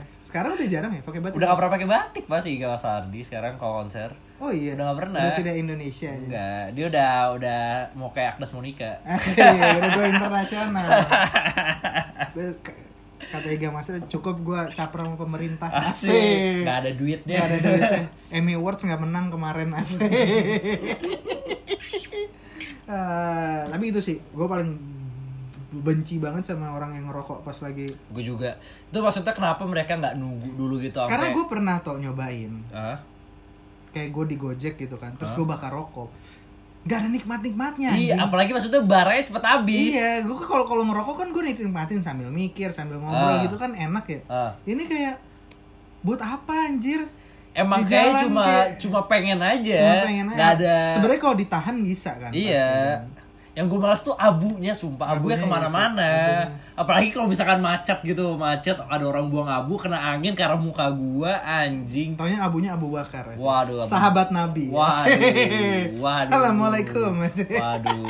Sekarang udah jarang ya pakai batik. Udah gak pernah pakai batik pasti Mas Ardi sekarang kalau konser. Oh iya. Udah nggak pernah. Udah tidak Indonesia. Enggak, dia udah udah mau kayak Agnes Monica. Asik, udah gue internasional. Kata Iga Mas cukup gue caper sama pemerintah. Asik. Gak ada duitnya. Gak ada duitnya. Emmy Awards nggak menang kemarin asik. Eh, tapi itu sih, gue paling benci banget sama orang yang ngerokok pas lagi. Gue juga. Itu maksudnya kenapa mereka nggak nunggu dulu gitu sampai Karena gue pernah tuh nyobain, Hah? kayak gue di Gojek gitu kan, terus gue bakar rokok. nggak ada nikmat-nikmatnya. Iya, anjing. apalagi maksudnya baranya cepet habis. Iya, gue kalau kalau ngerokok kan gue nikmatin sambil mikir, sambil ngobrol Ah. gitu kan enak ya. Ah. Ini kayak buat apa anjir? Emang kayak cuma kayak- cuma pengen aja. Cuma pengen aja. Nggak ada. Sebenarnya kalau ditahan bisa kan. Iya. pasti kan. Yang gue malas tuh abunya, sumpah abunya Abunya, ke mana-mana. Apalagi kalau misalkan macet gitu, macet ada orang buang abu kena angin ke arah muka gua, anjing. Taunya abunya Abu Bakar. ya. Waduh, Abu- Sahabat Nabi. Waduh, waduh. Assalamualaikum. Waduh,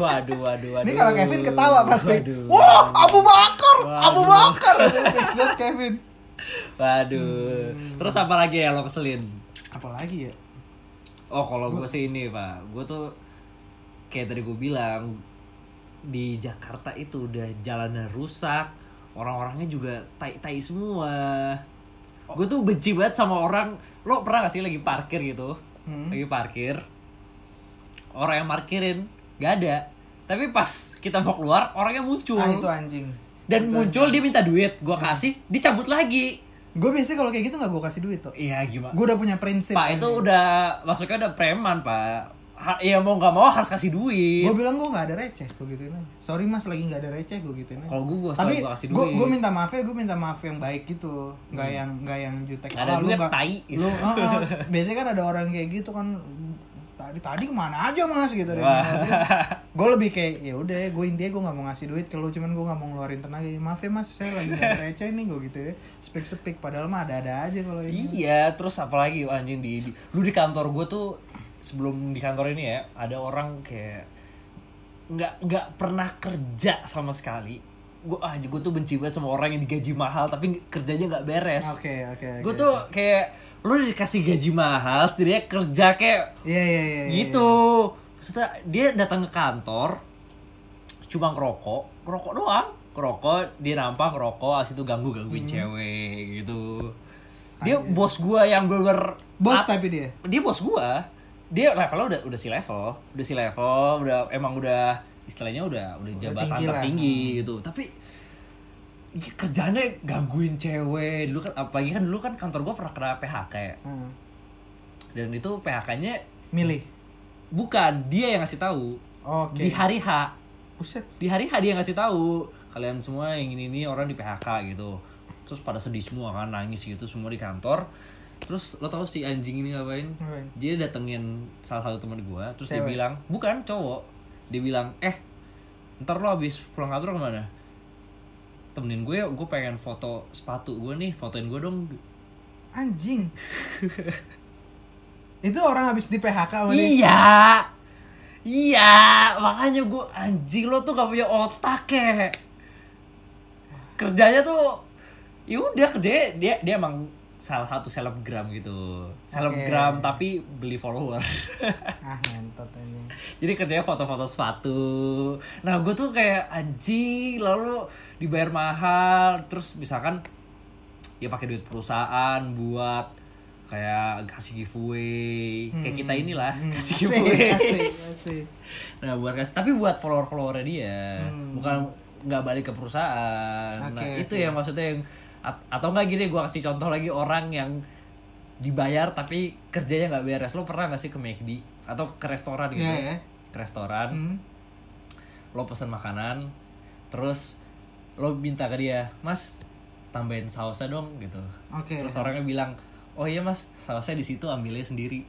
waduh, waduh, waduh. Ini kalau Kevin ketawa pasti. Waduh. Wah, Abu Bakar, Waduh. Abu Bakar. Banget Kevin. Waduh. Terus apa lagi ya lo keselin? Apalagi ya? Oh kalau gue sih ini pak, gue tuh kayak tadi gue bilang di Jakarta itu udah jalannya rusak, orang-orangnya juga tai-tai semua. Gue tuh benci banget sama orang. Lo pernah gak sih lagi parkir gitu? Hmm. Lagi parkir, orang yang parkirin gak ada. Tapi pas kita mau keluar, orangnya muncul. Ah itu anjing. Dan muncul dia minta duit, gue kasih, dicabut lagi. Gue biasanya kalau kayak gitu nggak gue kasih duit tuh. Iya gimana? Gue udah punya prinsip. Pak itu udah maksudnya udah preman pak. Ha, ya mau nggak mau harus kasih duit. Gue bilang gue nggak ada receh, gue gituin aja. Sorry mas, lagi nggak ada receh, gue gituin aja. Kalau gue gue Tapi gue kasih duit. gue minta maaf ya, gue minta maaf yang baik gitu, nggak yang nggak yang jutek. Ada "Ah, lu nggak- tai." Lu, ah, ah. biasanya kan ada orang kayak gitu kan. Tadi tadi ke mana aja mas gitu deh. Gue lebih kayak ya udah, gue intinya gue nggak mau ngasih duit kalau cuman gue nggak mau ngeluarin tenaga. Maaf ya mas, saya lagi nggak receh nih gue gitu ya. Speak speak, padahal mah ada ada aja kalau ini. Iya, terus apalagi anjing di, di lu di kantor gue tuh sebelum di kantor ini ya ada orang kayak nggak nggak pernah kerja sama sekali. Gue ah gue tuh benci banget sama orang yang digaji mahal tapi kerjanya nggak beres. Oke oke. oke. Gue tuh kayak lu dikasih gaji mahal, dia kerja kayak Iya iya iya. iya. gitu maksudnya dia datang ke kantor cuma ngerokok ngerokok doang ngerokok dia nampak ngerokok asli itu ganggu gangguin cewek gitu dia bos gua yang bener Bos tapi dia. dia bos gua dia levelnya udah udah si level udah si level udah emang udah istilahnya udah udah jabatan tinggi lah. tertinggi gitu tapi kerjanya gangguin cewek dulu kan apalagi kan dulu kan kantor gua pernah kena PHK ya Hmm. dan itu PHK-nya Milih. bukan dia yang ngasih tahu Oke. di hari H Buset. di hari H dia ngasih tahu kalian semua yang ini ini orang di PHK gitu terus pada sedih semua kan nangis gitu semua di kantor terus lo tau si anjing ini ngapain dia datengin salah satu teman gua terus dia Cewek. bilang bukan cowok dia bilang eh ntar lo habis pulang kantor ke mana temenin gue gue pengen foto sepatu gue nih fotoin gue dong Anjing. itu orang habis di PHK dia. Iya. Iya, makanya gue anjing lo tuh gak punya otak ya. Kerjanya tuh ya udah kerjanya dia dia emang salah satu selebgram gitu. Selebgram Oke. tapi beli follower. Ah, ngentot anjing. Jadi kerjanya foto-foto sepatu. Nah, gue tuh kayak anjing lalu dibayar mahal terus misalkan ya pakai duit perusahaan buat kayak kasih giveaway kayak kita inilah Hmm, kasih asik, giveaway asik, asik. nah buat kasih tapi buat follower followernya dia Hmm. bukan nggak balik ke perusahaan nah Oke, itu oke. yang maksudnya yang at- atau enggak gini gue kasih contoh lagi orang yang dibayar tapi kerjanya nggak beres lo pernah nggak sih ke McD atau ke restoran gitu Iya, ya. ke restoran Hmm. lo pesen makanan terus lo minta ke dia mas tambahin sausnya dong gitu Oke. terus orangnya bilang oh iya mas sausnya di situ ambilnya sendiri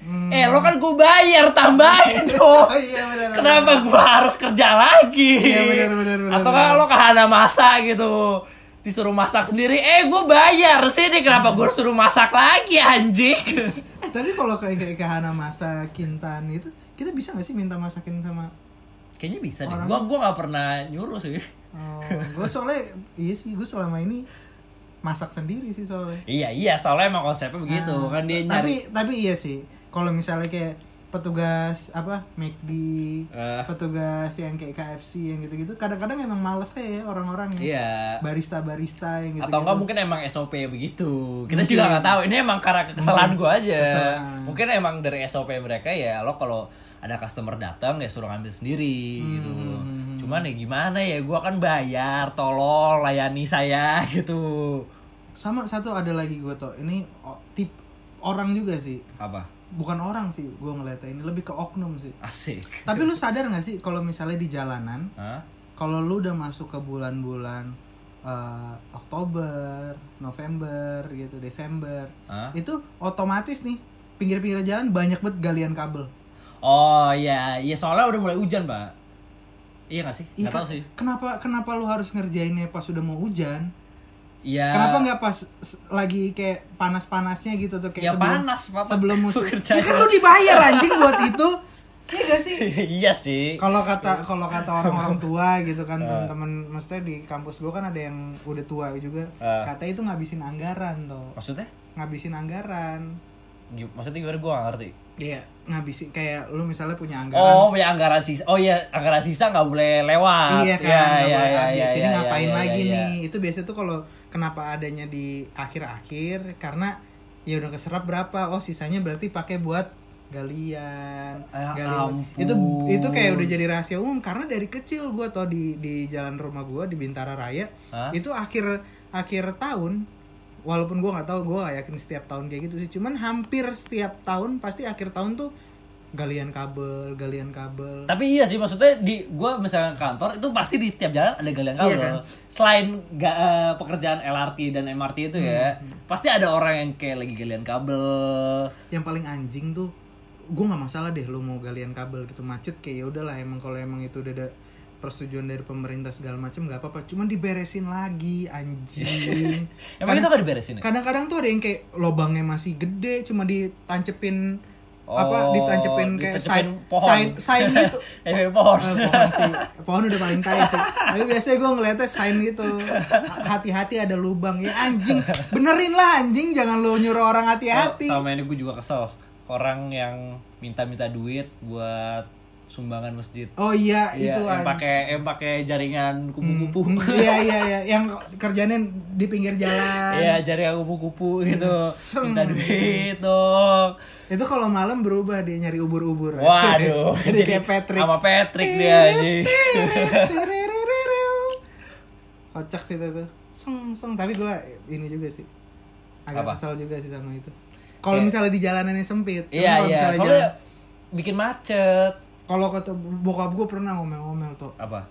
Hmm. eh lo kan gue bayar tambahin dong Oh, iya, benar. kenapa gue harus kerja lagi Iya, benar, benar, benar, atau kan lo kahana masak gitu disuruh masak sendiri. Eh gue bayar. Sini kenapa gue suruh masak lagi anjing? Eh, tapi kalau kayak kayak ke Hana masa Kintan itu, kita bisa gak sih minta masakin sama kayaknya bisa deh. gue gue nggak pernah nyuruh sih. Oh, gue soalnya iya sih gue selama ini masak sendiri sih soalnya. iya iya soalnya emang konsepnya begitu. Nah, kan dia tapi nyari tapi iya sih. Kalau misalnya kayak petugas apa McD, Eh. petugas yang kayak KFC yang gitu-gitu, kadang-kadang emang males ya orang-orang ya. iya Barista-barista yang gitu. atau enggak mungkin emang SOP begitu kita Mungkin. juga nggak tahu ini emang karena kesalahan gue aja Kesalahan. mungkin emang dari SOP mereka ya lo kalau ada customer datang ya suruh ngambil sendiri Hmm, gitu cuman ya gimana ya gue kan bayar tolong layani saya gitu Sama satu ada lagi gue tuh. Ini tip orang juga sih Apa? Bukan orang sih gue ngeliatnya ini lebih ke oknum sih Asik. tapi lu sadar gak sih kalau misalnya di jalanan Hah? kalau lu udah masuk ke bulan-bulan eh, Oktober, November gitu, Desember, Hah? itu otomatis nih pinggir-pinggir jalan banyak banget galian kabel. Oh iya, iya soalnya udah mulai hujan, Pak. Iya gak sih? Iya Gak tahu kan? sih. Kenapa kenapa lu harus ngerjainnya pas udah mau hujan? Iya. Kenapa nggak pas lagi kayak panas-panasnya gitu tuh Ya kayak sebelum panas, sebelum musim. Ya kan lu dibayar anjing buat itu. Iya gak sih? iya sih. Kalau kata kalau kata orang-orang tua gitu kan Ah. teman-teman maksudnya di kampus gua kan ada yang udah tua juga. Ah. Katanya itu ngabisin anggaran tuh. Maksudnya? Ngabisin anggaran. Maksudnya gimana gue gak ngerti. Iya, ngabisin kayak lu misalnya punya anggaran. Oh, punya anggaran sisa. Oh iya, anggaran sisa nggak boleh lewat. Iya kan, Iya, nggak iya, boleh iya, habis. iya, Ini iya, ngapain iya, lagi iya, nih? Itu biasa tuh kalau kenapa adanya di akhir-akhir karena ya udah keserap berapa? Oh, sisanya berarti pakai buat galian. Ya galian. ampun. Itu itu kayak udah jadi rahasia umum karena dari kecil gua tau di di jalan rumah gua di Bintara Raya Hah? itu akhir akhir tahun walaupun gua nggak tahu gua gak yakin setiap tahun kayak gitu sih cuman hampir setiap tahun pasti akhir tahun tuh galian kabel galian kabel Tapi iya sih maksudnya di gua misalnya kantor itu pasti di setiap jalan ada galian kabel. Iya kan? Selain ga, eh, pekerjaan LRT dan MRT itu ya, Hmm, pasti ada orang yang kayak lagi galian kabel. yang paling anjing tuh gue nggak masalah deh lu mau galian kabel gitu macet kayak ya udahlah emang kalau emang itu udah ada persetujuan dari pemerintah segala macam nggak apa-apa. Cuman diberesin lagi anjing. Emang itu gak diberesin ya? kadang-kadang tuh ada yang kayak lobangnya masih gede cuma ditancepin Oh, apa ditancepin kayak sign pohon. sign sign gitu. Eh, pohon. Eh, pohon sih. Pohon udah paling tai sih. Tapi biasanya gue ngeliatnya sign gitu. Hati-hati ada lubang ya. Anjing benerin lah anjing. Jangan lu nyuruh orang hati-hati. Sama ini gue juga kesel. Orang yang minta-minta duit buat sumbangan masjid. oh iya, Iya, itu yang pakai yang pakai jaringan kupu-kupu. Hmm, iya iya iya yang kerjanya di pinggir jalan Iya, jaringan kupu-kupu gitu. Minta duit dong. itu kalau malam berubah dia nyari ubur-ubur Waduh, jadi kayak Patrick Sama Patrick dia anjing. kocak sih itu tuh seng seng tapi gue ini juga sih agak Apa? kesal juga sih sama itu kalau Kayak- misalnya di jalanan yang sempit Iya, kalau iya. misalnya Soalnya jalan- bikin macet. Kalau kata bokap gue pernah ngomel-ngomel tuh Apa?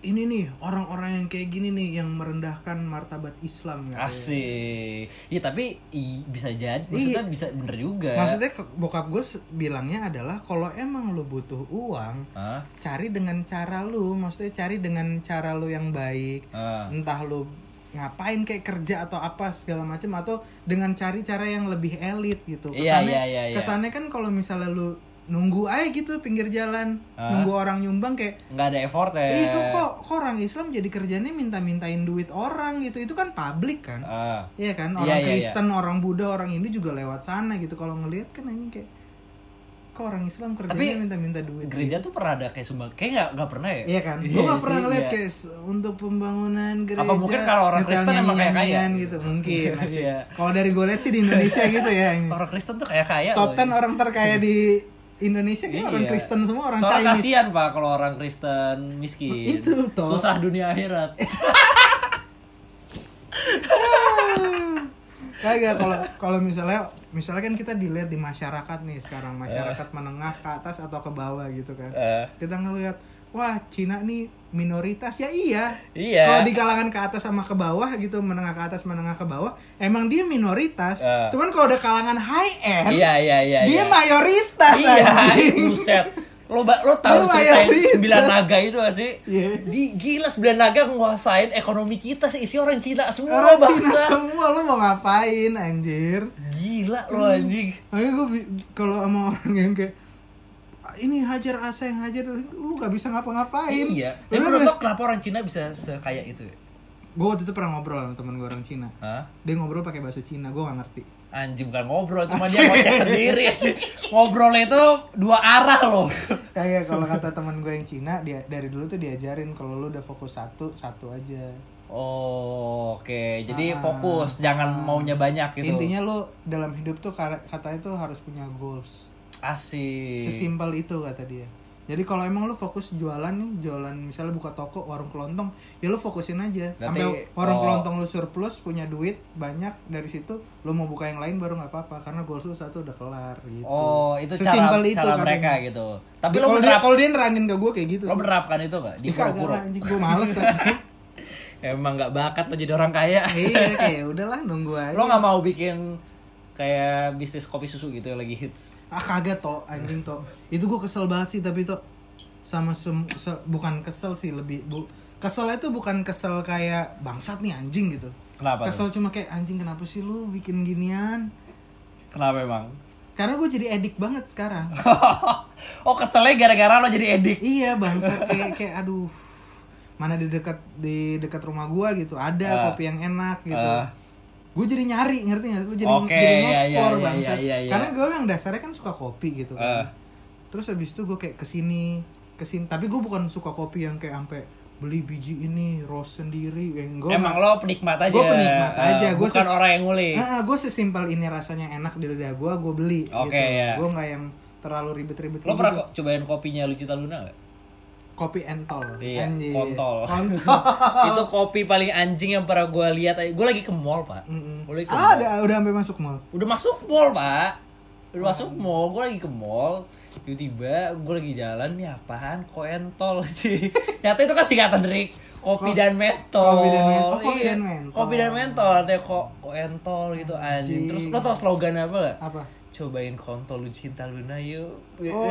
ini nih orang-orang yang kayak gini nih yang merendahkan martabat Islam katanya. Asik. Iya, tapi i, bisa jadi. Maksudnya bisa bener juga. Iya. maksudnya bokap gue bilangnya adalah kalau emang lu butuh uang Hah? cari dengan cara lu maksudnya cari dengan cara lu yang baik Ah. entah lu ngapain kayak kerja atau apa segala macam atau dengan cari cara yang lebih elit gitu Iya, kesannya iya, iya, iya. kesannya kan kalau misalnya lu nunggu aja gitu pinggir jalan Ah. nunggu orang nyumbang kayak nggak ada effort ya. Ih, kok, kok, kok orang Islam jadi kerjanya minta-mintain duit orang gitu. Itu kan publik kan? Ah. Iya kan? Iya, Orang iya, Kristen, orang Buddha, orang Hindu juga lewat sana gitu. Kalau ngelihat kan anjing kayak kok orang Islam kerjanya minta-minta duit. Gereja tuh pernah ada kayak sumbang. Kayak nggak nggak pernah ya? Iya kan? Iya Gue gak pernah ngeliat iya. kayak untuk pembangunan gereja. Apa mungkin kalau orang Kristen emang kayak kaya? gitu. Mungkin masih. Iya. Kalau dari gue lihat sih di Indonesia gitu ya. ini. Orang Kristen tuh kayak kaya. Top. 10 orang terkaya di Indonesia kayak orang Iya. Kristen semua orang Soalnya Chinese. kasihan pak kalau orang Kristen miskin. Itu, toh. Susah dunia akhirat. Kagak kalau kalau misalnya misalnya kan kita dilihat di masyarakat nih sekarang masyarakat menengah ke atas atau ke bawah gitu kan. Eh. Kita ngelihat wah Cina nih minoritas ya iya. Iya. Kalau di kalangan ke atas sama ke bawah gitu menengah ke atas menengah ke bawah emang dia minoritas. Eh. Cuman kalau udah kalangan high end Iya iya iya. dia iya. mayoritas Iya, anjing. buset. Lo ba- lo tahu mayoritas. sembilan naga itu gak sih? Iya. Di gila sembilan naga nguasain ekonomi kita sih isi orang Cina semua Orang Cina bangsa. semua lu mau ngapain anjir? Gila lo anjing. Makanya gue kalau sama orang yang kayak "Ah, ini hajar asa yang hajar lu gak bisa ngapa-ngapain. Iya. Tapi menurut lo kenapa orang Cina bisa sekaya itu? Gue waktu itu pernah ngobrol sama temen gue orang Cina. Hah? Dia ngobrol pakai bahasa Cina, gue gak ngerti. Anjing bukan ngobrol, cuma dia ngoceh sendiri. Ngobrolnya itu dua arah loh. Kayak kalau kata temen gue yang Cina, dia dari dulu tuh diajarin kalau lu udah fokus satu, satu aja. Oh, oke. Jadi Ah. fokus, jangan maunya banyak gitu. Intinya lu dalam hidup tuh katanya tuh harus punya goals. Asik. Sesimpel itu kata dia. Jadi kalau emang lu fokus jualan nih, jualan misalnya buka toko, warung kelontong, ya lu fokusin aja. Berarti, Sampai warung oh. kelontong lu surplus, punya duit banyak dari situ, lu mau buka yang lain baru nggak apa-apa karena goals lu satu udah kelar gitu. Oh, itu cara, Sesimpel itu cara katanya. mereka gitu. Tapi lo kalau dia kalau dia nerangin ke gue kayak gitu. sih. menerapkan itu gak? Di kagak pura-pura. anjing gue males. Emang gak bakat lo jadi orang kaya. iya kayak udahlah nunggu aja. lo gak mau bikin kayak bisnis kopi susu gitu yang lagi hits. Ah kagak toh anjing toh. Itu gue kesel banget sih tapi toh sama sem se- bukan kesel sih lebih bu keselnya tuh bukan kesel kayak bangsat nih anjing gitu. Kenapa Kesel cuma kayak anjing kenapa sih lu bikin ginian? Kenapa emang? Karena gue jadi edik banget sekarang. oh keselnya gara-gara lo jadi edik. iya bangsat kayak kayak aduh mana di dekat di dekat rumah gua gitu ada Ah. kopi yang enak gitu. Ah. Gue jadi nyari ngerti gak? Lu jadi Oke, jadi iya, nge-explore iya, bangsat. iya, iya, iya. Karena gue yang dasarnya kan suka kopi gitu Ah. kan. Terus habis itu gue kayak ke sini ke sini tapi gue bukan suka kopi yang kayak sampai beli biji ini roast sendiri yang gue Emang lo penikmat aja. Gue penikmat Eh, aja. Gue bukan orang yang ngulik. gue sesimpel ini rasanya enak di lidah gue, gue beli. Oke, gitu. ya. Gue nggak yang terlalu ribet-ribet. Lo pernah gitu. kok cobain kopinya Lucita Luna gak? Kopi entol? Iya, Anjir. kontol. Kontol. itu kopi paling anjing yang pernah gue lihat. Gue lagi ke mall pak. Gue lagi ke Ah, mall. ada udah sampai masuk mall. Udah masuk mall pak. Udah masuk mall. Gue lagi ke mall. Tiba-tiba gue lagi jalan nih apaan? Koentol sih. Nyata itu kan singkatan dari kopi Ko- dan mentol. kopi dan men- oh, kopi Iya, dan mentol. Kopi dan mentol. Artinya kok koentol gitu anjing. Anjing. Terus lo tau slogan apa gak? Apa? Cobain kontol lu cinta Luna yuk. Oh.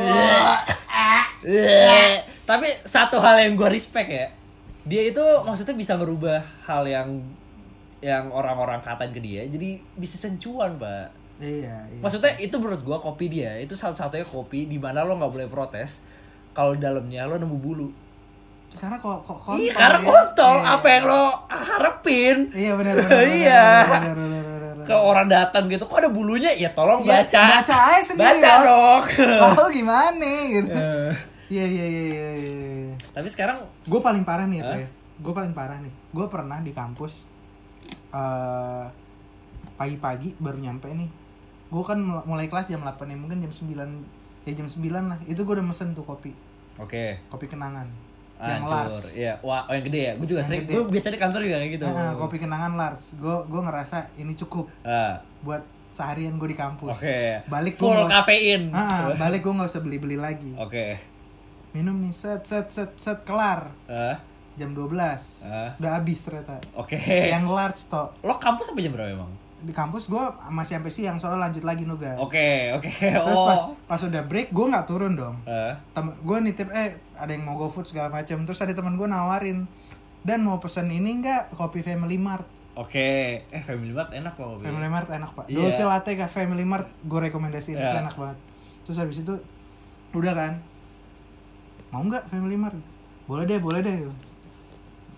Eh, Tapi satu hal yang gue respect ya, dia itu maksudnya bisa ngerubah hal yang yang orang-orang katain ke dia, jadi bisnis cuan pak. Iya, iya. Maksudnya itu menurut gue kopi dia itu satu-satunya kopi di mana lo nggak boleh protes kalau dalamnya lo nemu bulu. Karena kok kok kontol. Iya karena ya. kontol, Iya, apa yang lo harapin Iya benar benar. benar, Iya. benar, benar, benar, benar. Ke orang datang gitu, kok ada bulunya? Ya tolong Ya, baca. Baca aja sendiri. Baca Bos. dong. Lalu gimana gitu. Eh, Iya iya iya iya. iya. Tapi sekarang Gue paling parah nih Hah? ya. Gue paling parah nih. Gue pernah di kampus eh pagi-pagi baru nyampe nih. Gue kan mul- mulai kelas jam 8 ya, mungkin jam 9 ya jam 9 lah. Itu gue udah mesen tuh kopi, Oke. kopi kenangan. Yang Hancur. large. Iya, wah, oh yang gede ya. Gue juga Yang sering. Gue biasa di kantor juga kayak gitu. Nah, kopi kenangan large. Gue gue ngerasa ini cukup Ah, buat seharian gue di kampus. Oke. Balik gua Full nggak- kafein. Ah, balik gue nggak usah beli-beli lagi. Oke. Minum nih set set set set kelar Ah, jam 12 Ah. Udah habis ternyata. Oke. Yang large toh. Lo kampus sampai jam berapa emang? Di kampus gue masih sampai siang soalnya lanjut lagi nugas. Oke, oke. Terus Oh. pas pas udah break gue nggak turun dong. Temen gue nitip eh ada yang mau go food segala macam. Terus ada teman gue nawarin dan mau pesen ini enggak kopi Family Mart. Oke. Eh, Family Mart enak kok kopi. Family Mart enak pak. Iya. Dolce latte ke Family Mart gue rekomendasiin itu Iya. enak banget. Terus habis itu udah kan mau nggak Family Mart? Boleh deh boleh deh.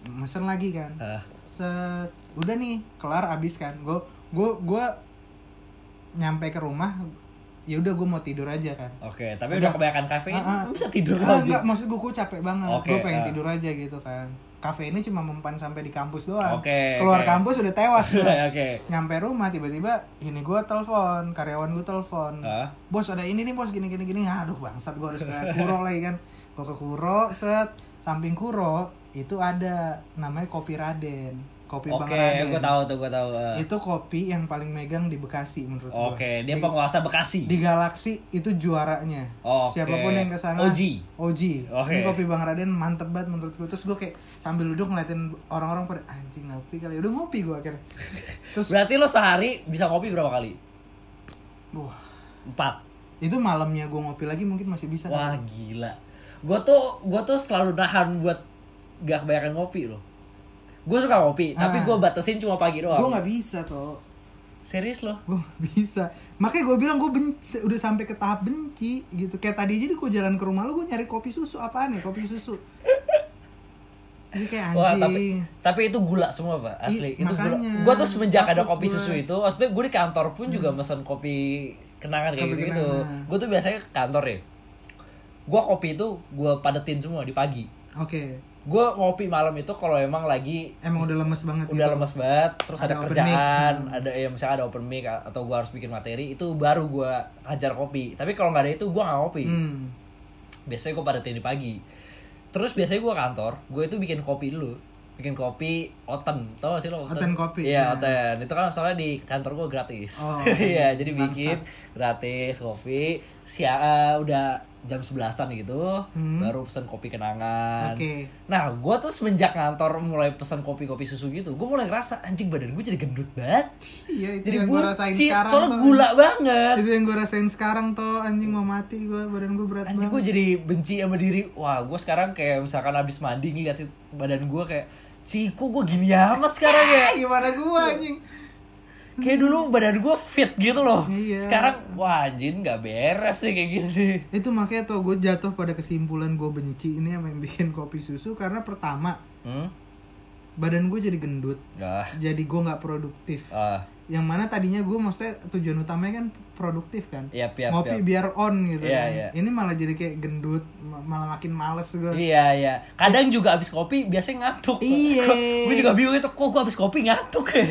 Mesen lagi kan. Ah, Set udah nih kelar abis kan. Gue gue gue nyampe ke rumah ya udah gue mau tidur aja kan. Oke, tapi Udah. udah, kebanyakan kafein, ah. lo bisa tidur Ah, lagi. enggak, maksud gue gue capek banget. Oke, gue pengen ah. tidur aja gitu kan. Kafe ini cuma mempan sampai di kampus doang. Oke, Keluar oke. kampus udah tewas gue. Oke. Nyampe rumah tiba-tiba ini gue telepon, karyawan gue telepon. Ah. Bos ada ini nih bos gini gini gini. Aduh bangsat gue harus ke Kuro lagi kan. Gue ke Kuro, set samping Kuro itu ada namanya kopi Raden. Kopi Bang Oke, Raden. gue tahu tuh, gue tahu. ah. Itu kopi yang paling megang di Bekasi menurut gue. Oke, dia Di- penguasa Bekasi. di Galaksi itu juaranya. Oke. Siapa pun yang ke sana. OG. OG. Oke. Ini kopi Bang Raden mantep banget menurut gue. Terus gue kayak sambil duduk ngeliatin orang-orang pada anjing ngopi kali. Udah ngopi gue akhirnya. Terus Berarti lo sehari bisa kopi berapa kali? wah, Empat. itu malamnya gue ngopi lagi mungkin masih bisa. Wah gila. Gue tuh gue tuh selalu nahan buat gak kebanyakan ngopi loh. Gue suka tapi Ah. gue batasin cuma pagi doang. Gue nggak bisa tuh. Serius loh. Gue nggak bisa. Makanya gue bilang gue benci, udah sampai ke tahap benci gitu. Kayak tadi aja gue jalan ke rumah lu gue nyari kopi susu apaan ya kopi susu. Jadi kayak Wah, anjing. tapi tapi itu gula semua, Pak. Asli. Ih, itu gula. makanya. Gue tuh semenjak ada kopi gua. susu itu, maksudnya gue di kantor pun juga mesen kopi kenangan kayak Kopi gitu gitu. Gue tuh biasanya ke kantor ya. Gue kopi itu gue padetin semua di pagi. Oke. Gue ngopi malam itu kalau emang lagi Emang udah lemes banget udah gitu. lemes banget terus ada, Ada kerjaan mic. Hmm. ada ya misalnya ada open mic atau gua harus bikin materi itu baru gua hajar kopi tapi kalau nggak ada itu gua nggak ngopi Hmm. biasanya gue pada tadi pagi terus biasanya gue kantor gue itu bikin kopi dulu bikin kopi oten tau gak sih lo Oten kopi, iya ya. oten itu kan soalnya di kantor gue gratis Oh, iya jadi bikin gratis kopi siang udah jam sebelasan gitu Hmm. baru pesen kopi kenangan Oke. nah gue tuh semenjak kantor mulai pesen kopi kopi susu gitu gue mulai ngerasa anjing badan gue jadi gendut banget Iya itu jadi yang gue rasain sekarang. soalnya gula banget Itu yang gue rasain sekarang tuh anjing mau mati gue badan gue berat Anjing banget. gue jadi benci sama diri Wah gue sekarang kayak misalkan abis mandi ngeliat badan gue kayak Ciku gue gini amat sekarang ya Gimana gue anjing? Kayak dulu badan gue fit gitu loh Iya. Sekarang wah anjing gak beres nih kayak gini Itu makanya tuh gue jatuh pada kesimpulan gue benci ini yang bikin kopi susu karena pertama Hmm? badan gue jadi gendut, Ah, jadi gue nggak produktif. ah, Yang mana tadinya gue maksudnya tujuan utamanya kan produktif kan, Yap, yap, ngopi yap. biar on gitu Iya, kan. iya. Ini malah jadi kayak gendut, ma- malah makin males gue. Iya iya Kadang juga abis kopi biasanya ngantuk Iya. Gue juga bingung itu Kok gue abis kopi ngantuk ya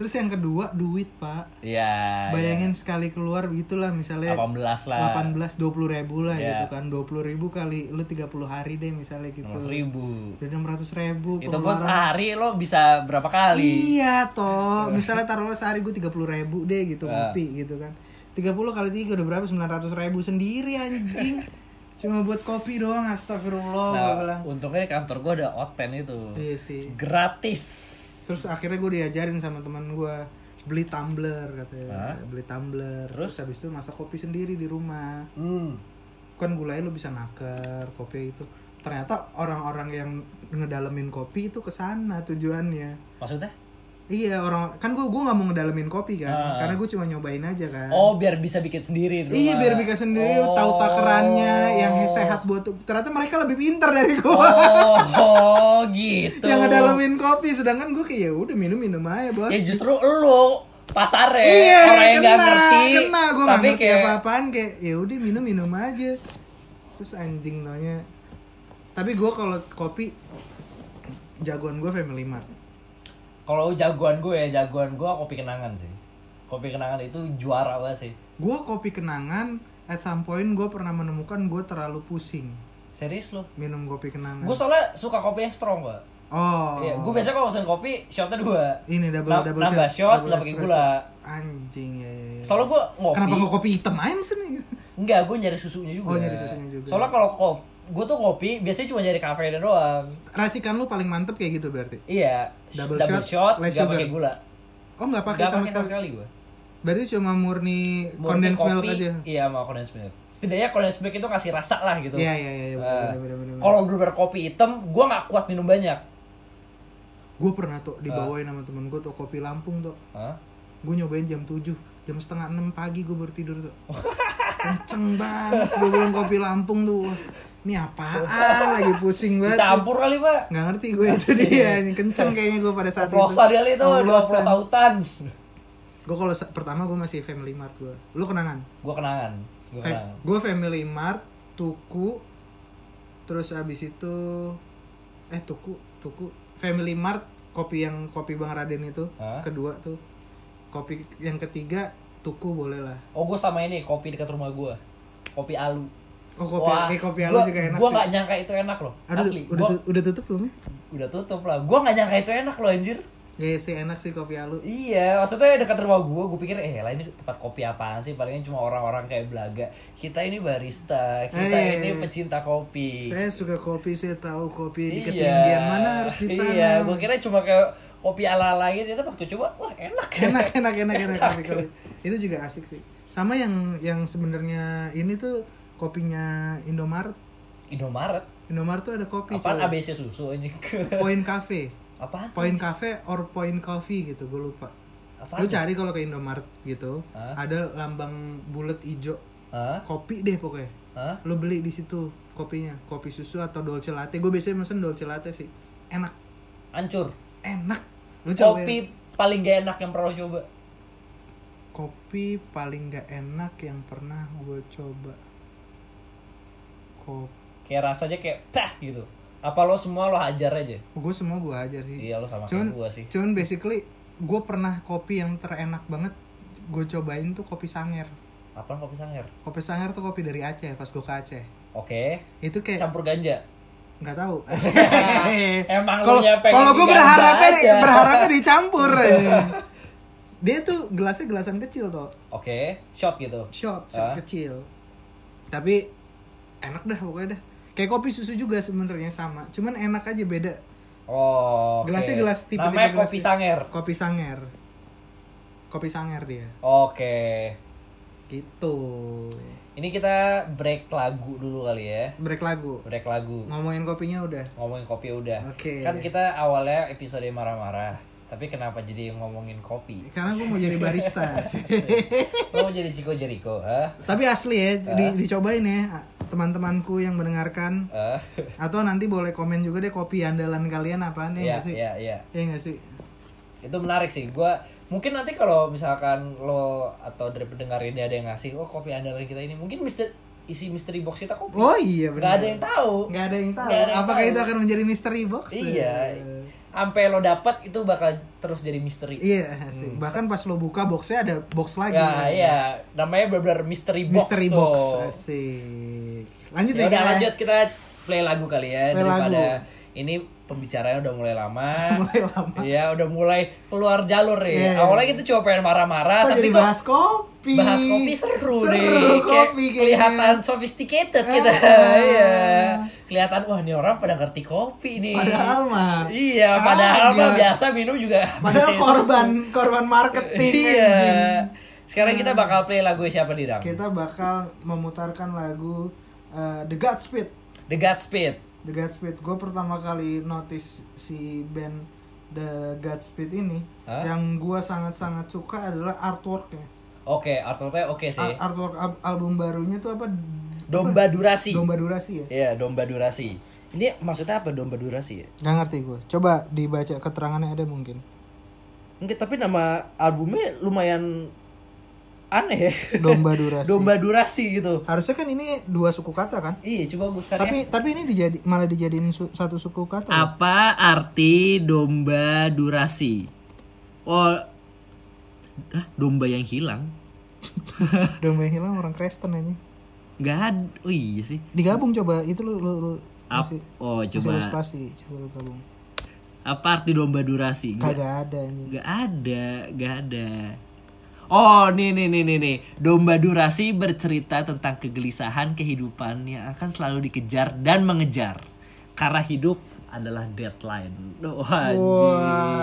Terus yang kedua duit pak, Iya bayangin sekali keluar gitulah misalnya 18 lah. 18 20 ribu lah Iya. gitu kan. 20 ribu kali lu 30 hari deh misalnya gitu. 600 ribu. Udah 600 ribu Itu pun sehari lo bisa berapa kali? Iya toh. Misalnya taruhlah sehari gue 30 ribu deh gitu Ah. kopi gitu kan. 30 kali 3 udah berapa? 900 ribu sendiri anjing. Cuma buat kopi doang astagfirullah Nah, untungnya di kantor gue ada oten itu. Iya sih. Gratis terus akhirnya gue diajarin sama teman gue beli tumbler katanya Hah? beli tumbler Terus? terus habis itu masak kopi sendiri di rumah hmm. kan gulanya lu bisa naker kopi itu ternyata orang-orang yang ngedalemin kopi itu ke sana tujuannya maksudnya iya orang kan gua gua nggak mau ngedalemin kopi kan Ah. karena gue cuma nyobain aja kan. Oh biar bisa bikin sendiri di iya rumah. biar bikin sendiri Oh. tahu takarannya yang sehat buat ternyata mereka lebih pintar dari gua. Oh, oh gitu. Yang ngedalemin kopi sedangkan gue kayak ya udah minum minum aja bos. Ya justru lu pasare iya orang yang kena gak ngerti. kena gue nggak tapi ngerti kayak apa-apaan kayak ya udah minum minum aja. Terus anjing taunya. Tapi gue kalau kopi jagoan gue Family Mart kalau jagoan gue ya jagoan gue kopi kenangan sih. Kopi kenangan itu juara banget sih. Gue kopi kenangan at some point gue pernah menemukan gue terlalu pusing. Serius lo minum kopi kenangan. Gue soalnya suka kopi yang strong pak. Oh. Iya, gue biasanya kalau pesen kopi shotnya dua. Ini double Nam- double nambah shot, nggak pakai gula. anjing ya, ya, ya. soalnya gue ngopi. Kenapa nggak kopi hitam aja sih? Enggak, gue nyari susunya juga. Oh, nyari susunya juga. Soalnya kalau kok gue tuh ngopi biasanya cuma nyari kafeinnya doang. racikan lu paling mantep kayak gitu berarti Iya, Double double, shot, shot, sugar. pakai gula. oh nggak pakai sama sama sekali sekali gue. berarti cuma murni condensed milk aja Iya, mau condensed milk. Setidaknya condensed milk itu kasih rasa lah gitu. Iya iya iya. Eh, kalau bener kopi hitam, gue nggak kuat minum banyak. gue pernah tuh dibawain sama temen gue tuh kopi Lampung tuh. Hah? Gue nyobain jam 7 jam setengah enam pagi gue baru tidur tuh. Kenceng banget gue bilang kopi Lampung tuh. Ini apaan lagi pusing banget. Campur kali pak. Nggak ngerti gue itu dia. Kenceng kayaknya gue pada saat itu. Oplosan kali itu, dua Oplosan. sautan. Gue kalau pertama gue masih Family Mart gue. Lu kenangan? gue kenangan. Gue Fa- kenangan. Gue Family Mart, Tuku, terus abis itu eh Tuku, Tuku, Family Mart, kopi yang kopi Bang Raden itu, Hah? kedua tuh, kopi yang ketiga Tuku boleh lah. Oh gue sama ini kopi dekat rumah gue. Kopi alu. Oh kopi, eh, kopi alu gua- juga enak. Sih. nggak nyangka itu enak loh. Aduh, Asli. udah, Gua- udah tutup belum ya? udah tutup lah. Gue nggak nyangka itu enak loh anjir. Ya sih enak sih kopi alu. Iya, maksudnya dekat rumah gue, gue pikir eh lah ini tempat kopi apaan sih? Palingnya cuma orang-orang kayak belaga. Kita ini barista, kita Eh, ini pecinta kopi. Saya suka kopi, saya tahu kopi di Iya. ketinggian mana harus ditanam. Iya, gue kira cuma kayak kopi ala-ala gitu, ternyata pas gue coba, wah enak. enak enak enak enak kopi kopi itu juga asik sih sama yang yang sebenarnya ini tuh kopinya Indomaret Indomaret. Indomaret tuh ada kopi Apaan coy. ABC susu anjing? Point Cafe Apaan? Point Cafe or Point Coffee gitu gue lupa Apaan? lu cari kalau ke Indomaret gitu Hah? ada lambang bulat hijau Hah? kopi deh pokoknya Hah? lu beli di situ kopinya kopi susu atau dolce latte gue biasanya pesen dolce latte sih enak Hancur. enak lu cobain. Kopi paling gak enak yang pernah coba. kopi paling gak enak yang pernah gue coba kopi Kayak rasanya kayak tah gitu. Apa lo semua lo hajar aja? gue semua gue aja sih Iya lo sama cuman kayak gue sih. cuman basically gue pernah kopi yang terenak banget gue cobain tuh kopi sanger Apa kopi sanger? kopi sanger tuh kopi dari Aceh pas gue ke Aceh Oke. Itu kayak Campur ganja. nggak tahu. Emang Kalau kalau gue berharapnya berharapnya dicampur. Dia tuh gelasnya gelasan kecil toh. Oke, shot gitu. shot, shot Ah. kecil. Tapi enak dah pokoknya dah. Kayak kopi susu juga sebenarnya sama, cuman enak aja beda. Oh. oke. Gelasnya gelas tipe-tipe Namanya gelas kopi sanger. Kopi sanger. Kopi sanger dia. Oke. Gitu. Ini kita break lagu dulu kali ya. Break lagu. Break lagu. Ngomongin kopinya udah. Ngomongin kopi udah. Oke. Kan kita awalnya episode marah-marah. Tapi kenapa jadi ngomongin kopi? Karena gue mau jadi barista. Lo mau jadi Chico Jericho, ah? Tapi asli ya, di- dicobain ya teman-temanku yang mendengarkan Ah. atau nanti boleh komen juga deh kopi andalan kalian ya Iya, nggak sih? iya, iya. Iya nggak sih? Itu menarik sih. Gua mungkin nanti kalau misalkan lo atau dari pendengar ini ada yang ngasih, oh kopi andalan kita ini mungkin mister isi mystery box kita kopi. Oh iya benar. ada yang tahu. Nggak ada yang tahu. Nggak ada yang Apakah tahu. itu akan menjadi mystery box? Iya. Sampai lo dapat itu bakal terus jadi misteri. Iya, asik. Bahkan pas lo buka boxnya ada box lagi. Ya, kan? iya. Namanya benar-benar mystery box Mystery tuh. box, asik. Lanjut Ya ya, udah kita. lanjut kita play lagu kali ya Play daripada lagu. ini pembicaranya udah mulai lama. Mulai lama. Iya, udah mulai keluar jalur nih. Iya. Awalnya kita cuma pengen marah-marah tapi jadi kok bahas kopi? bahas kopi seru, Seru deh. Kayak kopi kayaknya. kelihatan sophisticated gitu. Ah. Iya. Kelihatan wah ini orang pada ngerti kopi nih. Padahal mah. Iya, padahal mah biasa minum juga Padahal korban susu. korban marketing Iya. Sekarang kita bakal play lagu siapa nih, Dang? Kita bakal memutarkan lagu uh, The Godspeed. The Godspeed. The Godspeed. Gue pertama kali notice si band The Godspeed ini, Hah? yang gue sangat-sangat suka adalah artworknya. Oke, artworknya oke sih. Ar- artwork al- album barunya tuh apa? Domba durasi. Domba durasi ya? Iya, domba durasi. Ini maksudnya apa domba durasi ya? Gak ngerti gue. Coba dibaca keterangannya ada mungkin. Enggak, tapi nama albumnya lumayan aneh ya. Domba durasi. domba durasi gitu. Harusnya kan ini dua suku kata kan? Iya, coba gue cari. Tapi tapi ini dijadi malah dijadiin su- satu suku kata. loh. Apa arti domba durasi? Oh, ah, domba yang hilang. Domba yang hilang orang Kristen aja. Gak ada. Oh iya sih. Digabung coba itu lu lu lu Ap- masih oh, masih coba. lu spasi, coba lu gabung. Apa arti domba durasi? Gak, Kagak ada anjing. gak ada, gak ada. Oh, nih nih nih nih nih. Domba durasi bercerita tentang kegelisahan kehidupan yang akan selalu dikejar dan mengejar. Karena hidup adalah deadline. Oh, anjing.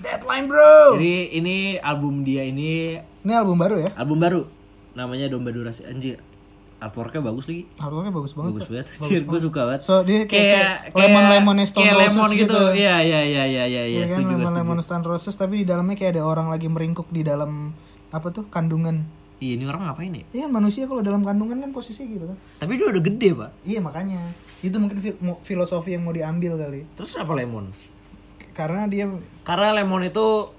Deadline, Bro. Jadi ini album dia ini Ini album baru ya? album baru. Namanya Domba Durasi. Anjir. Artworknya bagus lagi. Albumnya bagus banget. Bagus banget. Anjir, gue suka banget. So, dia kayak- kayak lemon-lemon Stone kayak Roses lemon gitu. gitu. Iya, iya, iya, iya, iya, iya. Iya kan Setuju, lemon lemon Stone Roses tapi di dalamnya kayak ada orang lagi meringkuk di dalam apa tuh kandungan. Iya, ini orang ngapain ya? Iya manusia kalau dalam kandungan kan posisinya gitu kan. Tapi dia udah gede, Pak. Iya makanya itu mungkin filosofi yang mau diambil kali. Terus kenapa lemon? Karena dia Karena lemon itu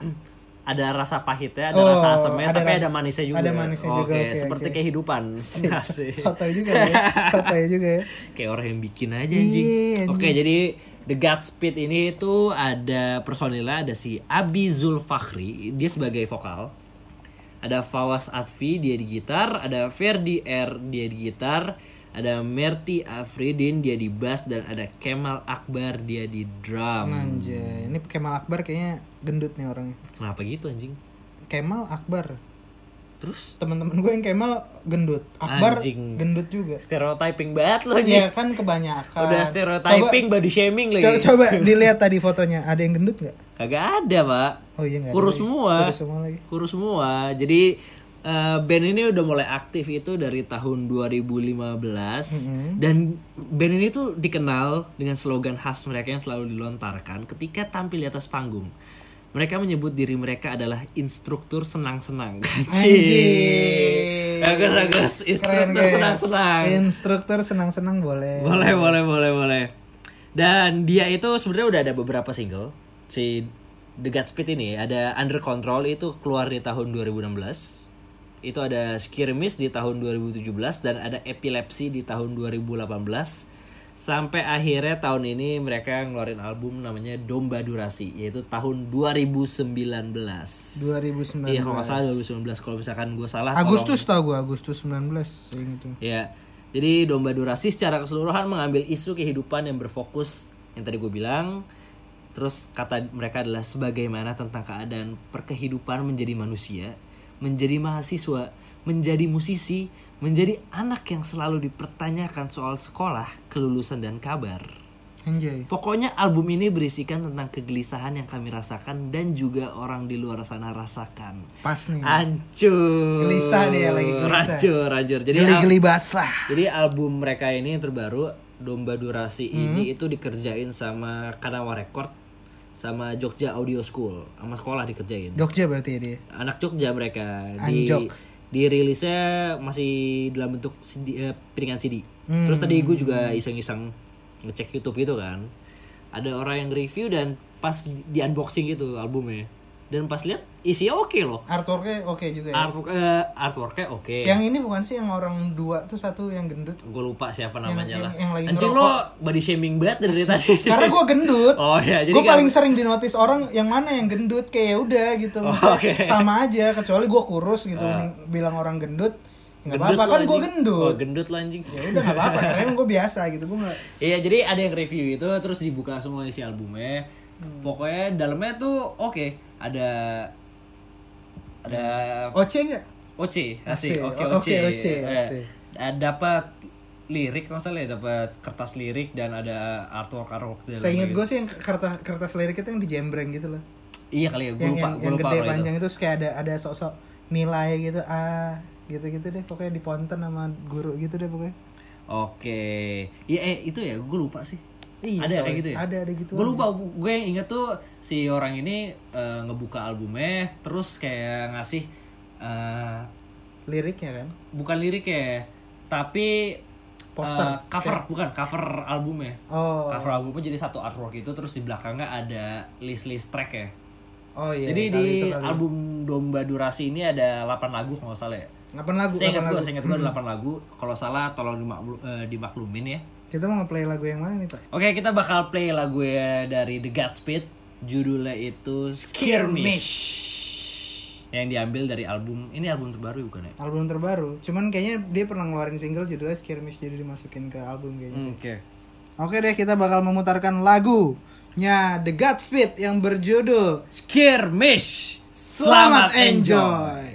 ada rasa pahitnya, ada Oh, rasa asemnya, ada tapi rasa- ada manisnya juga. ada manisnya juga, Oke, oke, seperti oke. kehidupan. Sotoy juga ya. Sotoy juga ya. Kayak orang yang bikin aja anjing. Iya. Oke, jadi The Godspeed ini tuh ada personilnya ada si Abi Zulfakhri, dia sebagai vokal. Ada Fawas Atfi dia di gitar, ada Ferdi R dia di gitar, ada Merti Afridin dia di bass dan ada Kemal Akbar dia di drum. Anjay, ini Kemal Akbar kayaknya gendut nih orangnya. Kenapa gitu anjing? Kemal Akbar. Terus Teman-teman gue yang Kemal gendut. Akbar Anjing. gendut juga. stereotyping banget lo anjing. Iya kan kebanyakan. Udah stereotyping body shaming Coba, lagi. co- coba dilihat tadi fotonya, ada yang gendut nggak? Kagak ada, Pak. Oh iya ada Kurus semua. Kurus semua lagi. kurus semua. Jadi eh, band ini udah mulai aktif itu dari tahun 2015 dan band ini tuh dikenal dengan slogan khas mereka yang selalu dilontarkan ketika tampil di atas panggung. Mereka menyebut diri mereka adalah instruktur senang-senang. Anjing. Bagus bagus. Keren, Instruktur senang-senang. Instruktur senang-senang boleh. Boleh, boleh, boleh, boleh. Dan dia itu sebenarnya udah ada beberapa single. Si The Godspeed ini ada Under Control itu keluar di tahun 2016. Itu ada Skirmish di tahun 2017 dan ada Epilepsy di tahun 2018. Sampai akhirnya tahun ini mereka ngeluarin album namanya Domba Durasi yaitu tahun 2019. 2019. Iya kalau nggak salah 2019 kalau misalkan gue salah tolong- Agustus tau gue, Agustus 19 saya gitu. Ya. Jadi domba durasi secara keseluruhan mengambil isu kehidupan yang berfokus yang tadi gue bilang. Terus kata mereka adalah sebagaimana tentang keadaan perkehidupan menjadi manusia, menjadi mahasiswa, menjadi musisi, menjadi anak yang selalu dipertanyakan soal sekolah, kelulusan dan kabar. Anjay. Pokoknya album ini berisikan tentang kegelisahan yang kami rasakan dan juga orang di luar sana rasakan. Pas nih. Hancur. Gelisah dia lagi, gelisah. Hancur. Jadi Geli-geli basah. jadi album mereka ini yang terbaru Domba Durasi Hmm. ini itu dikerjain sama Kanawa Record sama Jogja Audio School sama sekolah dikerjain. Jogja berarti ya dia. Anak Jogja mereka di Anjok. dirilisnya masih dalam bentuk CD, eh, piringan CD. Hmm. Terus tadi gue juga iseng-iseng ngecek YouTube gitu kan. Ada orang yang review dan pas di unboxing gitu albumnya. Dan pas lihat isinya oke loh. Artworknya oke juga ya. Artwork eh, artworknya oke. Yang ini bukan sih yang orang dua tuh satu yang gendut. Gue lupa siapa namanya yang- lah. yang lagi Anjing ngerokok. lo body shaming banget dari tadi. Karena gue gendut. Oh ya, jadi gue kan- paling sering dinotis orang yang mana yang gendut kayak ya udah gitu. Oh. Ah. Sama aja kecuali gue kurus gitu bilang orang gendut nggak Gendut apa-apa kan gue gendut. Oh, gendut lo anjing. Ya udah nggak apa-apa karena gue biasa gitu gue nggak. Iya, jadi ada yang review itu terus dibuka semua isi albumnya. Hmm. Pokoknya dalamnya tuh oke, ada ada Oce nggak? OC, Asik. Oke, Oh, OC. oke, Eh, da- dapat lirik kalau nggak salah ya, dapat kertas lirik dan ada artwork artwork Saya ingat gue sih yang kertas kertas lirik itu yang dijembreng gitu loh. gitu. Iya kali ya, gue lupa, yang, yang lupa gede itu. panjang itu. terus kayak ada ada sok-sok nilai gitu ah gitu-gitu deh pokoknya di ponten sama guru gitu deh pokoknya. Oke, iya eh itu ya, gue lupa sih. Iya, ada coy. kayak gitu ya? Ada, ada gitu Gue lupa, gue yang inget tuh si orang ini eh, ngebuka albumnya, terus kayak ngasih eh, Liriknya kan. bukan lirik ya, tapi Poster. eh, cover, bukan cover albumnya. Oh. Cover albumnya jadi satu artwork itu, terus di belakangnya ada list-list track ya. Oh iya. jadi kali di itu kali. album Domba Durasi ini ada 8 lagu kalau nggak salah ya. Delapan lagu, Saya ingat gue, saya ingat gue ada 8 lagu. Kalau salah tolong dimaklu- eh, dimaklumin ya. Kita mau nge-play lagu yang mana nih, Pak? Oke, kita bakal play lagu ya dari The Godspeed. Judulnya itu Skirmish. Yang diambil dari album, ini album terbaru bukan ya? Album terbaru. Cuman kayaknya dia pernah ngeluarin single judulnya Skirmish jadi dimasukin ke album kayaknya. Oke. Oke deh, kita bakal memutarkan lagunya The Godspeed yang berjudul Skirmish. Selamat Enjoy. Skirmish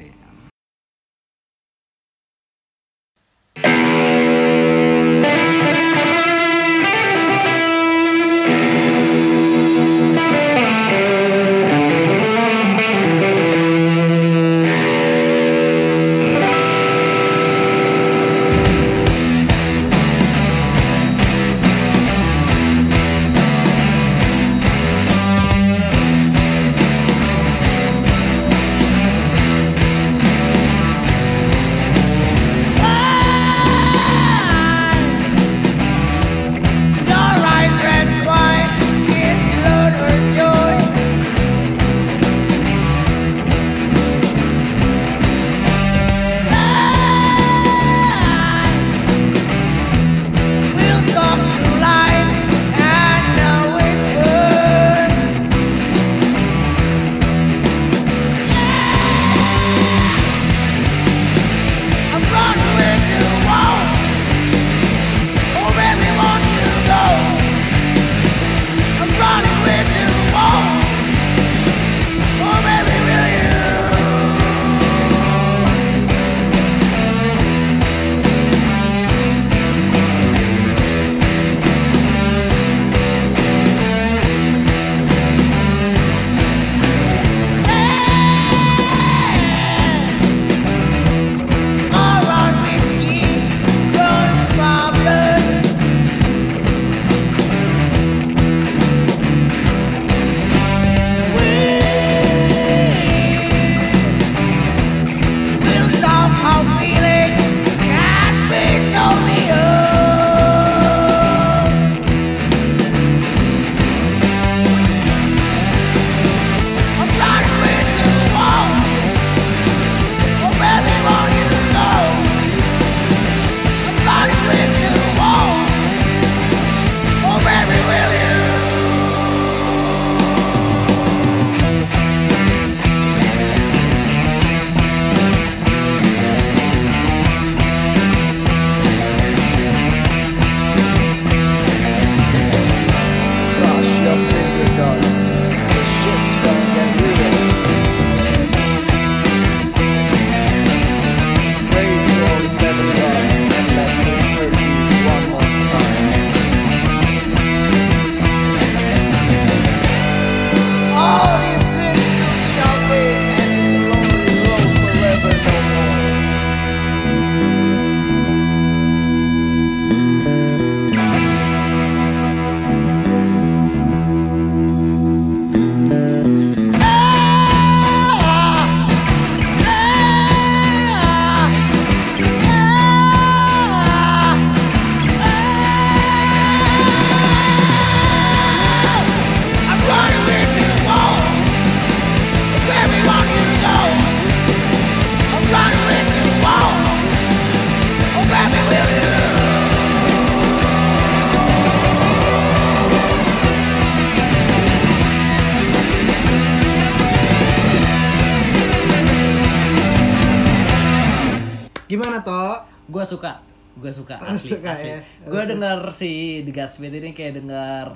gue suka asli, suka asli. ya? Gue denger si The Godspeed ini kayak denger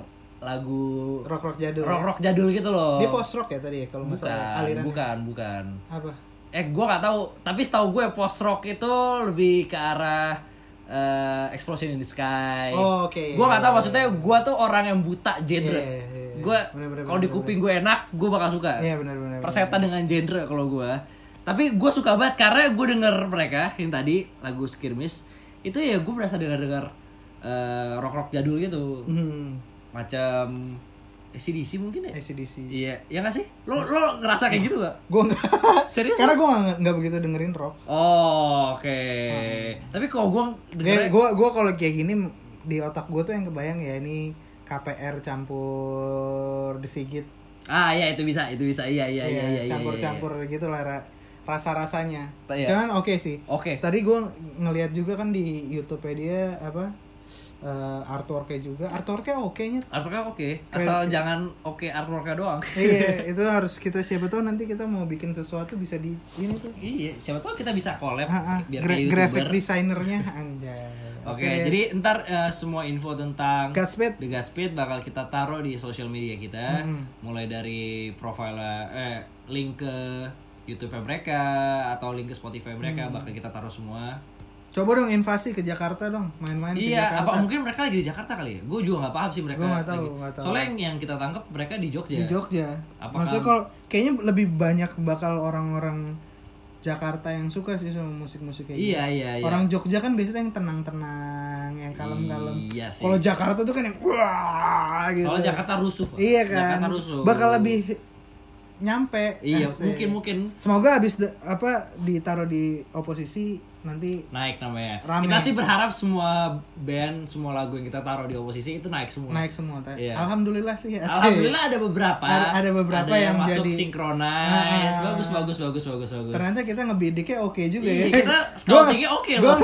lagu Rock rock jadul. rock ya? rock jadul gitu loh. Dia post rock ya tadi ya kalau salah bukan, aliran. bukan, bukan. Apa? Eh, gue nggak tahu. Tapi setahu gue post rock itu lebih ke arah eh, Explosion in the Sky. Oh, oke. Gue nggak tahu maksudnya gue tuh orang yang buta genre. Iya, iya, iya. Gue Bener, bener, kalau di bener, kuping gue enak, gue bakal suka. Iya benar benar. benar. Perseta dengan genre kalau gue. Tapi gue suka banget karena gue denger mereka yang tadi lagu Skirmish itu ya gue berasa dengar dengar rock rock jadul gitu, Hmm. macam ACDC mungkin ya. ACDC. Iya, ya nggak sih? Lo lo ngerasa kayak gitu gak? Gue nggak. Serius? Karena gue nggak nggak begitu dengerin rock. Oh, oke. Tapi kalau gue Kayak denger gue gue kalau kayak gini di otak gue tuh yang kebayang ya ini KPR campur The Sigit. Ah, ya itu bisa, itu bisa. Iya, iya, iya, iya, iya. campur-campur gitu lah rasa-rasanya. Iya. Cuman oke sih. Oke. Tadi gue ngeliat juga kan di YouTube dia apa eh, artworknya juga. Artworknya oke nya. Artworknya oke, asal Kayak- jangan oke artworknya doang. iya, itu harus kita siapa tahu nanti kita mau bikin sesuatu bisa di ini tuh. iya, siapa tahu kita bisa collab Ah, ah, biar gra- graphic desainernya anjay. Oke, deh. jadi ntar eh, semua info tentang Godspeed. The Godspeed bakal kita taruh di sosial media kita, Mm-hmm. mulai dari profile eh link ke YouTube mereka atau link ke Spotify mereka Mm. bakal kita taruh semua. coba dong invasi ke Jakarta dong, main-main ke Iya, Jakarta. apa mungkin mereka lagi di Jakarta kali ya? Gue juga nggak paham sih mereka. Gua nggak tahu, nggak tahu. Soalnya yang, yang kita tangkap mereka di Jogja. di Jogja. Apakah- Maksudnya kalau kayaknya lebih banyak bakal orang-orang Jakarta yang suka sih sama musik-musik kayak Iya, gitu. iya, iya. Orang Jogja kan biasanya yang tenang-tenang, yang kalem-kalem. Iya sih. Kalau Jakarta tuh kan yang wah gitu. Kalau Jakarta rusuh. Iya kan. Jakarta rusuh. Bakal lebih nyampe. Iya, Asik. mungkin mungkin Semoga habis apa ditaruh di oposisi nanti naik namanya. Rame. Kita sih berharap semua band, semua lagu yang kita taruh di oposisi itu naik semua. naik semua. Ta- Iya. Alhamdulillah sih. asik. Alhamdulillah ada beberapa. Ada- ada beberapa yang masuk jadi- sinkronis. Ah. bagus bagus bagus bagus bagus. Ternyata kita ngebidiknya oke juga Iya, ya. kita scoutingnya oke Gua loh.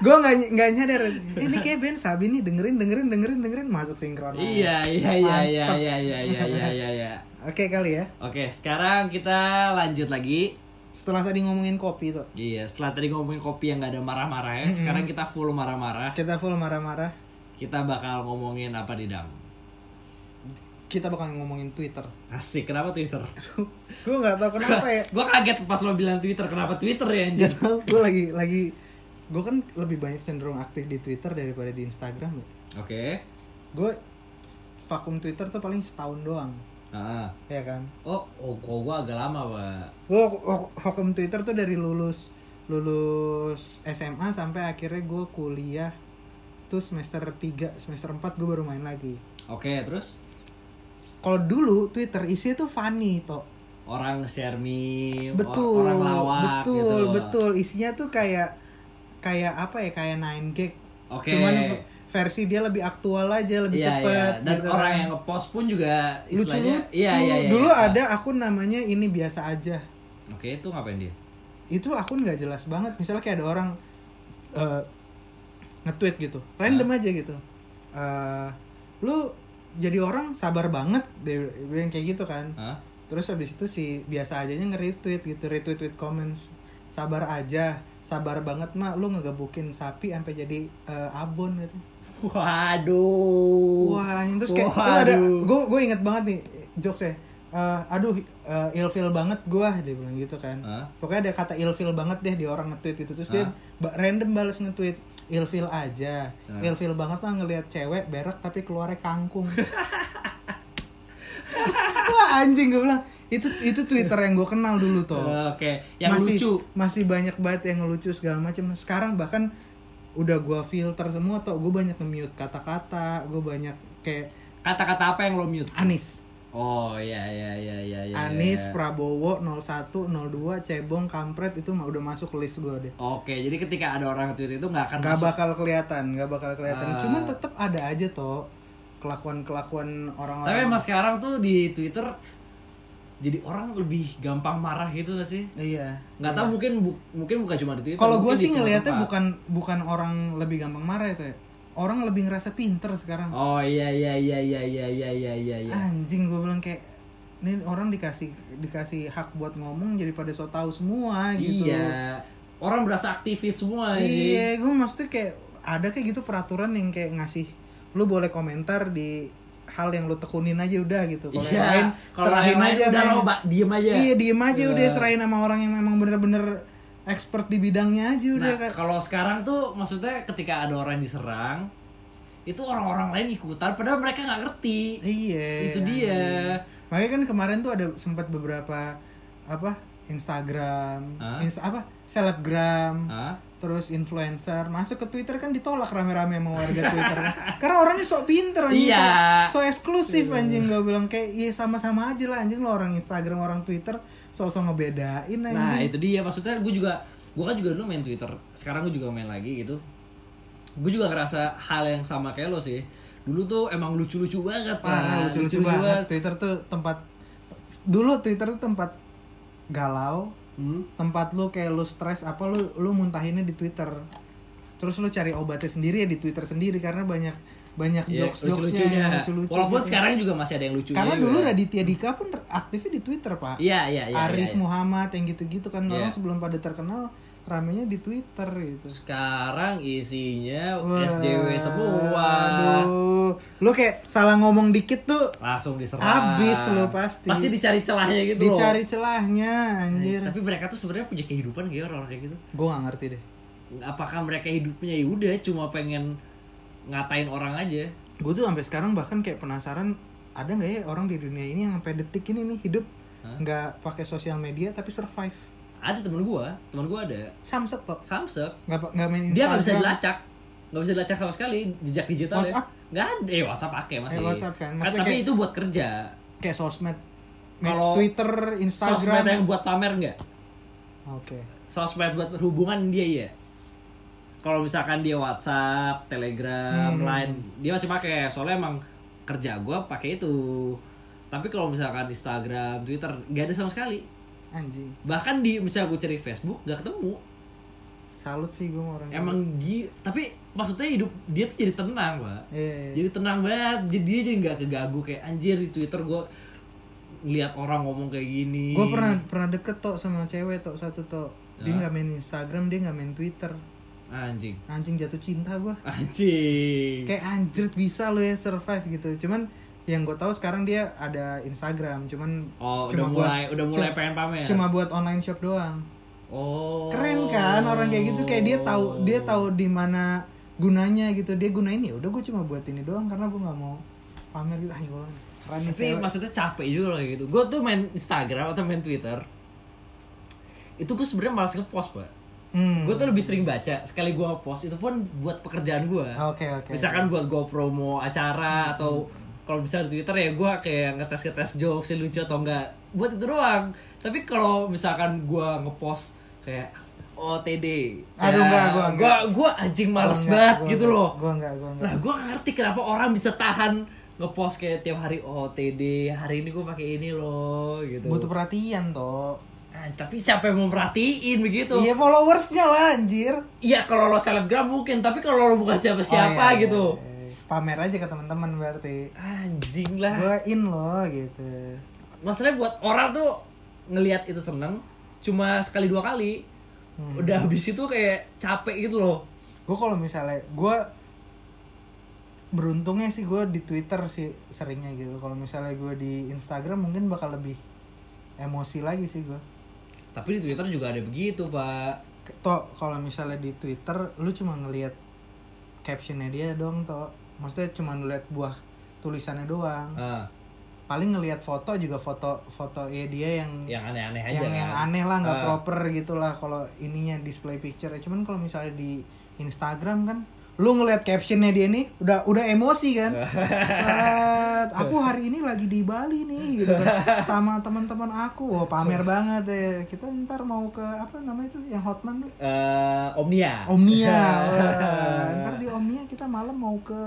Gua nggak nggak nyadar. Ini kayak band Sabi nih dengerin dengerin dengerin dengerin masuk sinkron. Iya iya iya iya iya iya iya iya iya. iya. Oke kali ya. Oke, sekarang kita lanjut lagi. Setelah tadi ngomongin kopi tuh, Iya, setelah tadi ngomongin kopi yang gak ada marah-marah ya, sekarang kita full marah-marah. kita full marah-marah. Kita bakal ngomongin apa di dam? Kita bakal ngomongin Twitter. Asik, kenapa Twitter? Gue nggak tahu kenapa ya. gue kaget pas lo bilang Twitter, kenapa Twitter ya anjir? Gak tau. Gue lagi lagi. Gue kan lebih banyak cenderung aktif di Twitter daripada di Instagram. ya. Oke. Gue vakum Twitter tuh paling setahun doang. Ah. Ya kan. Oh, oh kok gue agak lama, Pak. Gue vakum Twitter tuh dari lulus lulus SMA sampai akhirnya gue kuliah tuh semester 3, semester 4 gue baru main lagi. Oke, terus Kalau dulu Twitter isinya tuh funny toh. orang share meme, or- Betul, orang lawak betul, gitu betul. Isinya tuh kayak kayak apa ya? Kayak 9 gag. Oke. Cuman v- versi dia lebih aktual aja, lebih Iya, cepet. iya. Dan gitu orang kan. yang ngepost pun juga lucu istilahnya lucu. iya iya iya. Dulu iya. ada akun namanya ini biasa aja. Oke, itu ngapain dia? Itu akun nggak jelas banget. Misalnya kayak ada orang eh, nge-tweet gitu, random aja gitu. Eh, lu jadi orang sabar banget, dia bilang kayak gitu kan. Hah? Terus habis itu si biasa ajanya nge-retweet gitu, retweet tweet comments. Sabar aja, sabar banget mak lu ngegebukin sapi sampai jadi eh, abon gitu. Waduh. Wah, anjing. terus kayak terus ada Waduh. gue gue inget banget nih jokesnya. Eh, aduh, eh, ilfeel banget gua dia bilang gitu kan. Hah? Pokoknya ada kata ilfeel banget deh di orang nge-tweet itu. Terus dia Hah? ba- random balas nge-tweet ilfeel aja. Hah? Ilfeel banget mah ngelihat cewek berak tapi keluarnya kangkung. Wah anjing gue bilang itu itu Twitter yang gue kenal dulu tuh. Oke, yang masih, lucu. Masih banyak banget yang ngelucu segala macam. Sekarang bahkan udah gua filter semua tuh gue banyak nge-mute kata-kata, gue banyak kayak Kata-kata apa yang lo mute? Anis. Oh iya iya iya iya iya. Anis, iya. Prabowo 01, 02, Cebong, Kampret itu mah udah masuk list gue deh. Oke, jadi ketika ada orang tweet itu nggak akan Gak masuk. bakal kelihatan, gak bakal kelihatan. Ah. Cuman tetap ada aja toh kelakuan-kelakuan orang-orang. Tapi emang sekarang tuh di Twitter jadi orang lebih gampang marah gitu gak sih? Iya. Nggak tahu mungkin bu- mungkin bukan cuma di Twitter. Kalau gue sih ngelihatnya bukan bukan orang lebih gampang marah itu ya. Orang lebih ngerasa pinter sekarang. Oh iya iya iya iya iya iya iya iya. iya. Anjing gue bilang kayak ini orang dikasih dikasih hak buat ngomong jadi pada so tahu semua gitu. Iya. orang berasa aktivis semua. Iya, gue maksudnya kayak ada kayak gitu peraturan yang kayak ngasih lu boleh komentar di hal yang lu tekunin aja udah gitu. Kalau yang lain Iya, kalau serahin yang lain aja udah lo diem aja. Iya, diem aja Iya. udah serahin sama orang yang memang bener-bener expert di bidangnya aja udah Nah, kalau sekarang tuh maksudnya ketika ada orang yang diserang, itu orang-orang lain ikutan padahal mereka nggak ngerti. Iya. Itu dia. Makanya kan kemarin tuh ada sempat beberapa apa Instagram, Hah? Insta- apa selebgram, Hah? Terus influencer masuk ke Twitter kan ditolak rame-rame sama warga Twitter. Karena orangnya sok pinter anjing, Iya. sok, sok eksklusif anjing gue bilang kayak iya sama-sama aja lah anjing lo orang Instagram orang Twitter sok-sok ngebedain anjing. Nah itu dia maksudnya gue juga gue kan juga dulu main Twitter sekarang gue juga main lagi gitu gue juga ngerasa hal yang sama kayak lo sih dulu tuh emang lucu-lucu banget Parah, Pak. lucu-lucu banget. Twitter tuh tempat dulu Twitter tuh tempat galau, Hmm? tempat lu kayak lu stres apa lu lu muntahinnya di Twitter. Terus lu cari obatnya sendiri ya di Twitter sendiri karena banyak banyak Ya, jokes jokesnya lucu-lucunya lucu-lucu. walaupun gitu. sekarang juga masih ada yang lucunya karena juga. dulu Raditya Dika pun aktifnya di Twitter pak. iya iya iya Arif iya, iya. Muhammad yang gitu-gitu kan orang Iya. sebelum pada terkenal ramenya di Twitter gitu. sekarang isinya Wah, SJW semua Aduh, lu kayak salah ngomong dikit tuh langsung diserang Habis lo pasti. pasti dicari celahnya gitu dicari loh celahnya anjir. tapi mereka tuh sebenarnya punya kehidupan kayak orang kayak gitu Gue gak ngerti deh. apakah mereka hidupnya ya udah cuma pengen ngatain orang aja Gue tuh sampai sekarang bahkan kayak penasaran ada nggak ya orang di dunia ini yang sampai detik ini nih hidup nggak pakai sosial media tapi survive. Ada temen gua temen gua ada Samsek toh. Samsung Nggak nggak main dia nggak bisa dilacak nggak bisa dilacak sama sekali jejak digital WhatsApp? nggak ada eh WhatsApp pakai masih Eh, WhatsApp kan. Maksudnya tapi kayak- itu buat kerja Kayak sosmed. Kalau Twitter, Instagram. sosmed yang buat pamer nggak Oke. sosmed buat hubungan dia ya kalau misalkan dia WhatsApp Telegram Hmm. Line dia masih pakai soalnya emang kerja gua pakai itu tapi kalau misalkan Instagram Twitter nggak ada sama sekali Anjing. bahkan di misalnya gue cari Facebook nggak ketemu Salut sih gue orang. emang gi tapi maksudnya hidup dia tuh jadi tenang pak Iya. jadi tenang banget jadi dia jadi nggak keganggu kayak anjir di Twitter gue lihat orang ngomong kayak gini Gue pernah pernah deket toh sama cewek toh satu toh. Dia nggak main Instagram, dia nggak main Twitter. anjing Anjing jatuh cinta gue. anjing kayak anjir bisa lo ya survive gitu cuman yang gue tahu sekarang dia ada Instagram cuman oh udah cuma mulai buat- udah mulai pengen pamer? cuma buat online shop doang. Oh. Keren kan orang kayak gitu kayak dia tahu dia tahu di mana gunanya gitu. Dia gunain ya udah gue cuma buat ini doang karena gue nggak mau pamer gitu. Ah gue keren tapi cewek. maksudnya capek juga loh gitu. Gue tuh main Instagram atau main Twitter itu gue sebenarnya malas ngepost pak. Hmm. gue tuh lebih sering baca sekali gue post itu pun buat pekerjaan gue oke oke misalkan buat gue promo acara atau kalau misalnya di Twitter ya gue kayak ngetes ngetes jokes lucu atau enggak. Buat itu doang. Tapi kalau misalkan gue ngepost kayak OTD Aduh, enggak, gua enggak. gua gua anjing males Gua banget gua gitu enggak, loh. Gua enggak gua enggak. Lah gue ngerti kenapa orang bisa tahan ngepost kayak tiap hari OTD hari ini gue pakai ini loh gitu. Butuh perhatian toh. Ah, tapi siapa yang mau merhatiin begitu? Iya followersnya lah anjir. Iya kalau lo selebgram mungkin, tapi kalau lo bukan siapa-siapa Oh, iya, gitu. iya, iya. Pamer aja ke teman-teman berarti Anjing lah. gue in loh gitu Masalahnya buat orang tuh ngelihat itu seneng cuma sekali dua kali. Hmm. Udah habis itu kayak capek gitu loh. gue kalau misalnya gue beruntungnya sih gue di Twitter sih seringnya gitu kalau misalnya gue di Instagram mungkin bakal lebih emosi lagi sih gue Tapi di Twitter juga ada begitu, Pak. toh kalau misalnya di Twitter lu cuma ngelihat captionnya dia dong toh maksudnya cuma ngeliat buah tulisannya doang. Ah, paling ngelihat foto juga foto foto ya dia yang yang aneh-aneh aja yang kan. yang aneh lah nggak Ah. proper gitu lah kalau ininya display picture cuman kalau misalnya di Instagram kan lu ngeliat captionnya dia nih udah udah emosi kan? Set, aku hari ini lagi di Bali nih gitu kan. Sama teman-teman aku. Oh, pamer banget ya. Kita ntar mau ke apa namanya itu yang Hotman tuh? Eh, Omnia. Omnia. Wah, ntar di Omnia kita malam mau ke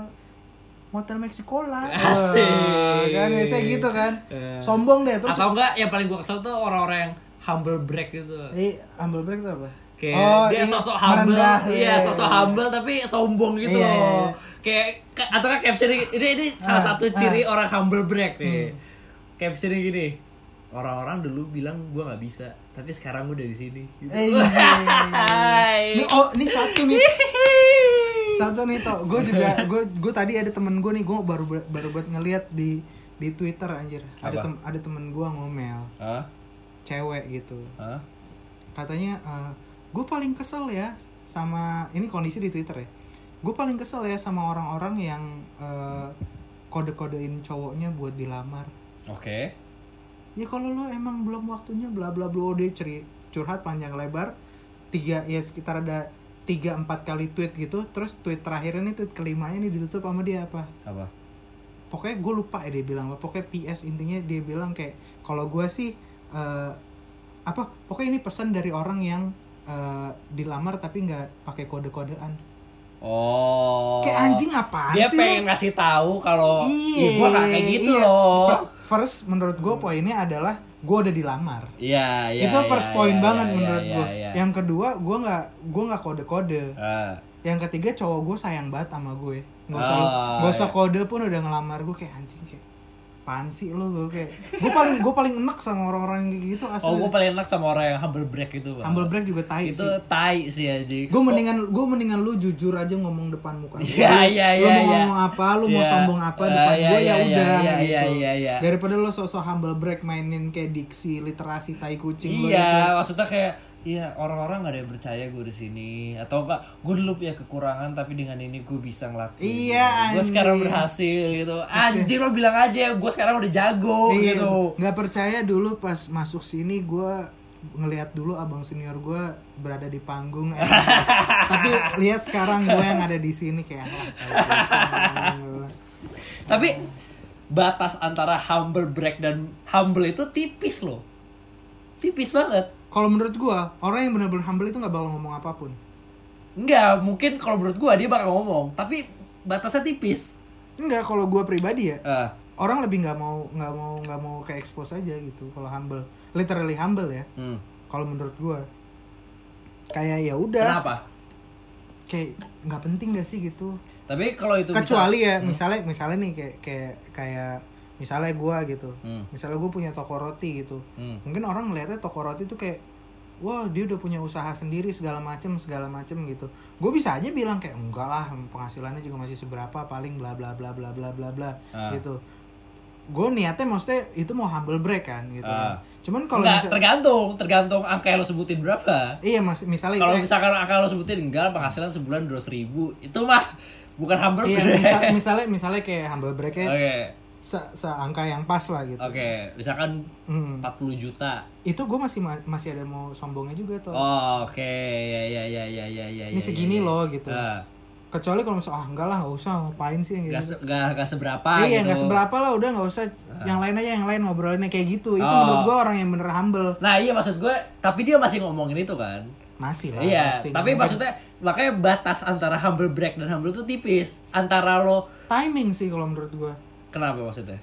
Hotel Mexico lah Asik. Kan biasanya gitu kan Eh. sombong deh terus Atau enggak yang paling gua kesel tuh orang-orang yang humble brag gitu. Eh, humble break itu apa? Kayak Oh, dia iya, sosok humble, merendah, iya iya, sosok iya. humble tapi sombong gitu Iya, loh. iya. Kayak kan caption ini ini salah Ah, satu ciri ah. orang humble brag nih. Caption gini. orang-orang dulu bilang gue nggak bisa tapi sekarang gue udah di sini gitu. Eh, Hai. Ini oh, ini satu nih. Satu nih toh. Gue juga gue gue tadi ada temen gue nih, gue baru baru buat ngeliat di di Twitter anjir. Ada Apa? tem, ada temen gue ngomel, Hah? cewek gitu. Hah? Katanya gue paling kesel ya sama ini kondisi di Twitter ya. Gue paling kesel ya sama orang-orang yang eh, kode-kodein cowoknya buat dilamar. Oke. ya kalau lu emang belum waktunya bla bla bla ceri curhat panjang lebar tiga ya sekitar ada tiga empat kali tweet gitu terus tweet terakhir ini tweet kelimanya nih ditutup sama dia apa Apa? pokoknya gue lupa ya dia bilang apa pokoknya PS intinya dia bilang kayak kalau gue sih eh, apa pokoknya ini pesan dari orang yang eh, dilamar tapi nggak pakai kode-kodean Oh. kayak anjing apaan Dia sih pengen lu? ngasih tahu kalau Iya, gue gak kayak gitu iya. loh. First menurut gue poinnya adalah gue udah dilamar. Iya, iya. itu first iya, point iya, banget iya, menurut iya, gue. iya. Yang kedua gue nggak gue nggak kode kode. Ah. Yang ketiga cowok gue sayang banget sama gue. Nggak usah Oh, nggak usah iya. kode pun udah ngelamar gue kayak anjing kayak apaan sih lo gue kayak gue paling gue paling enak sama orang-orang yang kayak gitu asli. Oh, gue paling enak sama orang yang humble break itu, Bang. Humble break juga tai itu sih. tai sih aja. Gue mendingan gue mendingan lu jujur aja ngomong depan muka gue. Iya, iya, Lu iya, mau iya. ngomong apa, lu mau Iya. sombong apa Ah, depan iya, gue ya iya, udah iya, gitu. iya, iya, iya. Daripada lu sok-sok humble break mainin kayak diksi, literasi, tai kucing. Iya, maksudnya kayak Iya orang-orang gak ada yang percaya gue di sini. Atau enggak gue dulu punya kekurangan tapi dengan ini gue bisa ngelakuin. Iya, gue sekarang berhasil gitu. Anjing lo bilang aja gue sekarang udah jago Iya, gitu. nggak percaya dulu pas masuk sini gue ngelihat dulu abang senior gue berada di panggung. Eh, tapi lihat sekarang gue yang ada di sini kayak "Ah, tapi batas antara humble break dan humble itu tipis loh. Tipis banget kalau menurut gue orang yang benar-benar humble itu nggak bakal ngomong apa pun. Enggak, mungkin kalau menurut gue dia bakal ngomong tapi batasnya tipis. Enggak kalau gue pribadi ya Ah, orang lebih nggak mau nggak mau nggak mau ke expose aja gitu kalau humble. Literally humble ya. Hmm. kalau menurut gue kayak ya udah. Kenapa? Kayak nggak penting gak sih gitu? Tapi kalau itu bisa- kecuali ya misalnya misalnya nih kayak kayak kayak misalnya gua gitu Hmm. misalnya gue punya toko roti gitu Hmm. mungkin orang ngeliatnya toko roti tuh kayak wah dia udah punya usaha sendiri segala macem segala macem gitu gue bisa aja bilang kayak enggak lah penghasilannya juga masih seberapa paling bla bla bla bla bla bla bla Ah. gitu gue niatnya maksudnya itu mau humble break kan gitu Ah. kan cuman kalau misal- tergantung, tergantung angka yang lo sebutin berapa. iya mas misalnya Kalau kayak- misalkan angka lo sebutin enggak penghasilan sebulan dua ribu, itu mah bukan humble iya break. misal, misalnya misalnya kayak humble breaknya Oke, se seangka yang pas lah gitu oke, misalkan Hmm. 40 juta. itu gue masih ma- masih ada mau sombongnya juga tuh Oh, oke, ya ya ya ya ya ya. ini ya, segini ya. loh gitu Ah, kecuali kalau misalnya ah enggak lah nggak usah ngapain sih yang nggak kayak se- nggak seberapa iya gitu. nggak seberapa lah udah nggak usah yang lain aja yang lain ngobrolinnya kayak gitu itu Oh. menurut gue orang yang bener humble Nah iya maksud gue, tapi dia masih ngomongin itu kan. masih lah Iya, pasti. tapi Nggak maksudnya makanya batas antara humble break dan humble itu tipis. Antara lo timing sih kalau menurut gue kenapa maksudnya?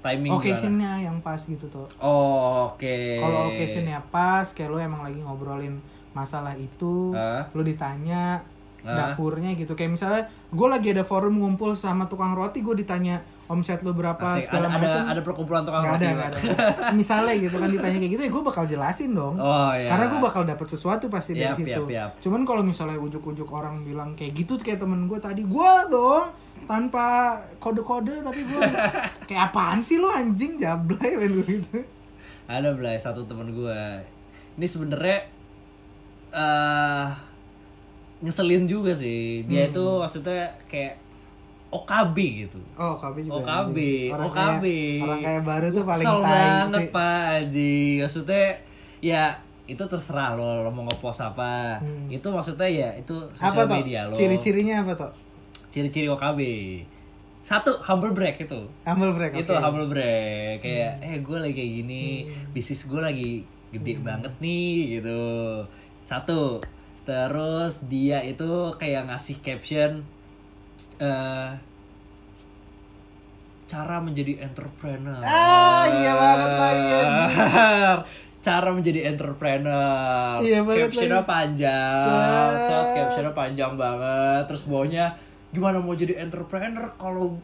Timing oke gimana? scene-nya yang pas gitu tuh Oh, oke. kalau occasion-nya pas kayak lo emang lagi ngobrolin masalah itu Ah. lo ditanya Ah. dapurnya gitu kayak misalnya gue lagi ada forum ngumpul sama tukang roti gue ditanya omset lo berapa Asik, segala ada, ada, macam ada perkumpulan tukang nggak roti. ada nggak ada misalnya gitu kan ditanya kayak gitu ya gue bakal jelasin dong Oh iya. karena gue bakal dapet sesuatu pasti dari Yap, situ yap, yap. cuman kalau misalnya ujuk-ujuk orang bilang kayak gitu kayak temen gue tadi gue dong tanpa kode-kode tapi gue kayak apaan sih lo anjing jablay gue gitu ada belai satu temen gue. Ini sebenarnya eh ngeselin juga sih. Dia Hmm. itu maksudnya kayak OKB gitu. oh KB juga OKB, orang OKB. kayak, orang kayak baru tuh paling Kesel tai banget sih Pak Haji. Maksudnya ya itu terserah lo, lo mau ngepost apa. Hmm. Itu maksudnya ya itu apa sosial tuh media lo. ciri-cirinya apa tuh Ciri-ciri OKB. Satu humble break itu. humble break itu. Hmm. humble break kayak eh gue lagi kayak gini bisnis gue lagi gede Hmm. banget nih gitu satu terus dia itu kayak ngasih caption eh cara menjadi entrepreneur Ah, iya banget lagi, cara menjadi entrepreneur Iya banget captionnya lagi. panjang Set. set captionnya panjang banget terus bawahnya gimana mau jadi entrepreneur kalau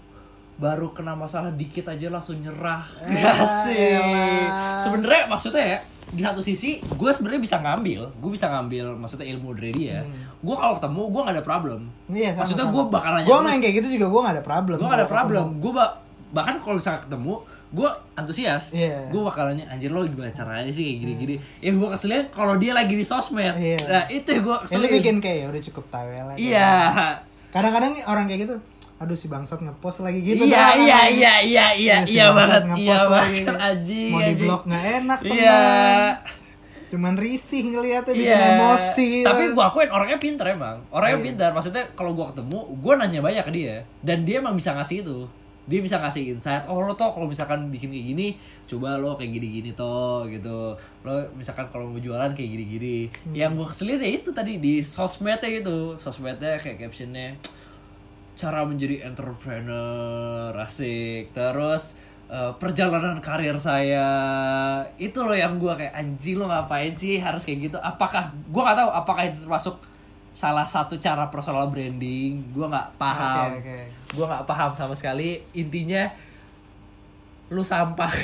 baru kena masalah dikit aja langsung nyerah Eh, gak sih elah. sebenarnya maksudnya ya di satu sisi gue sebenarnya bisa ngambil gue bisa ngambil maksudnya ilmu dari dia gue kalau ketemu gue gak ada problem Hmm. Iya, sama, maksudnya gue bakal nanya Gue main kayak gitu juga gue gak ada problem. gue gak ada problem gue ba- bahkan kalau misalnya ketemu gue antusias Iya. gue bakal nanya anjir lo gimana caranya sih kayak gini-gini ya gue keselnya kalau dia lagi di sosmed Iya. nah itu gue Ini keselin bikin kayak ya udah cukup tahu ya lah. Iya Kadang-kadang orang kayak gitu, aduh si bangsat ngepost lagi gitu. iya doang, iya iya iya iya Si iya banget iya lagi. banget anjing Mau di blok nggak enak teman. iya Cuman risih ngeliatnya bikin Iya. emosi. Tapi gue akuin orangnya pinter emang. Orangnya Iya. pinter. Maksudnya kalau gue ketemu, gue nanya banyak ke dia. Dan dia emang bisa ngasih itu. Dia bisa ngasih insight. Oh lo toh kalau misalkan bikin kayak gini, coba lo kayak gini-gini toh gitu. Lo misalkan kalau mau jualan kayak gini-gini. Hmm. Yang gue keselin ya itu tadi di sosmednya gitu. Sosmednya kayak captionnya cara menjadi entrepreneur asik terus eh, perjalanan karir saya itu loh yang gua kayak anjing lo ngapain sih harus kayak gitu apakah gua nggak tahu apakah itu termasuk salah satu cara personal branding gua nggak paham Oke, oke. gua nggak paham sama sekali intinya lu sampah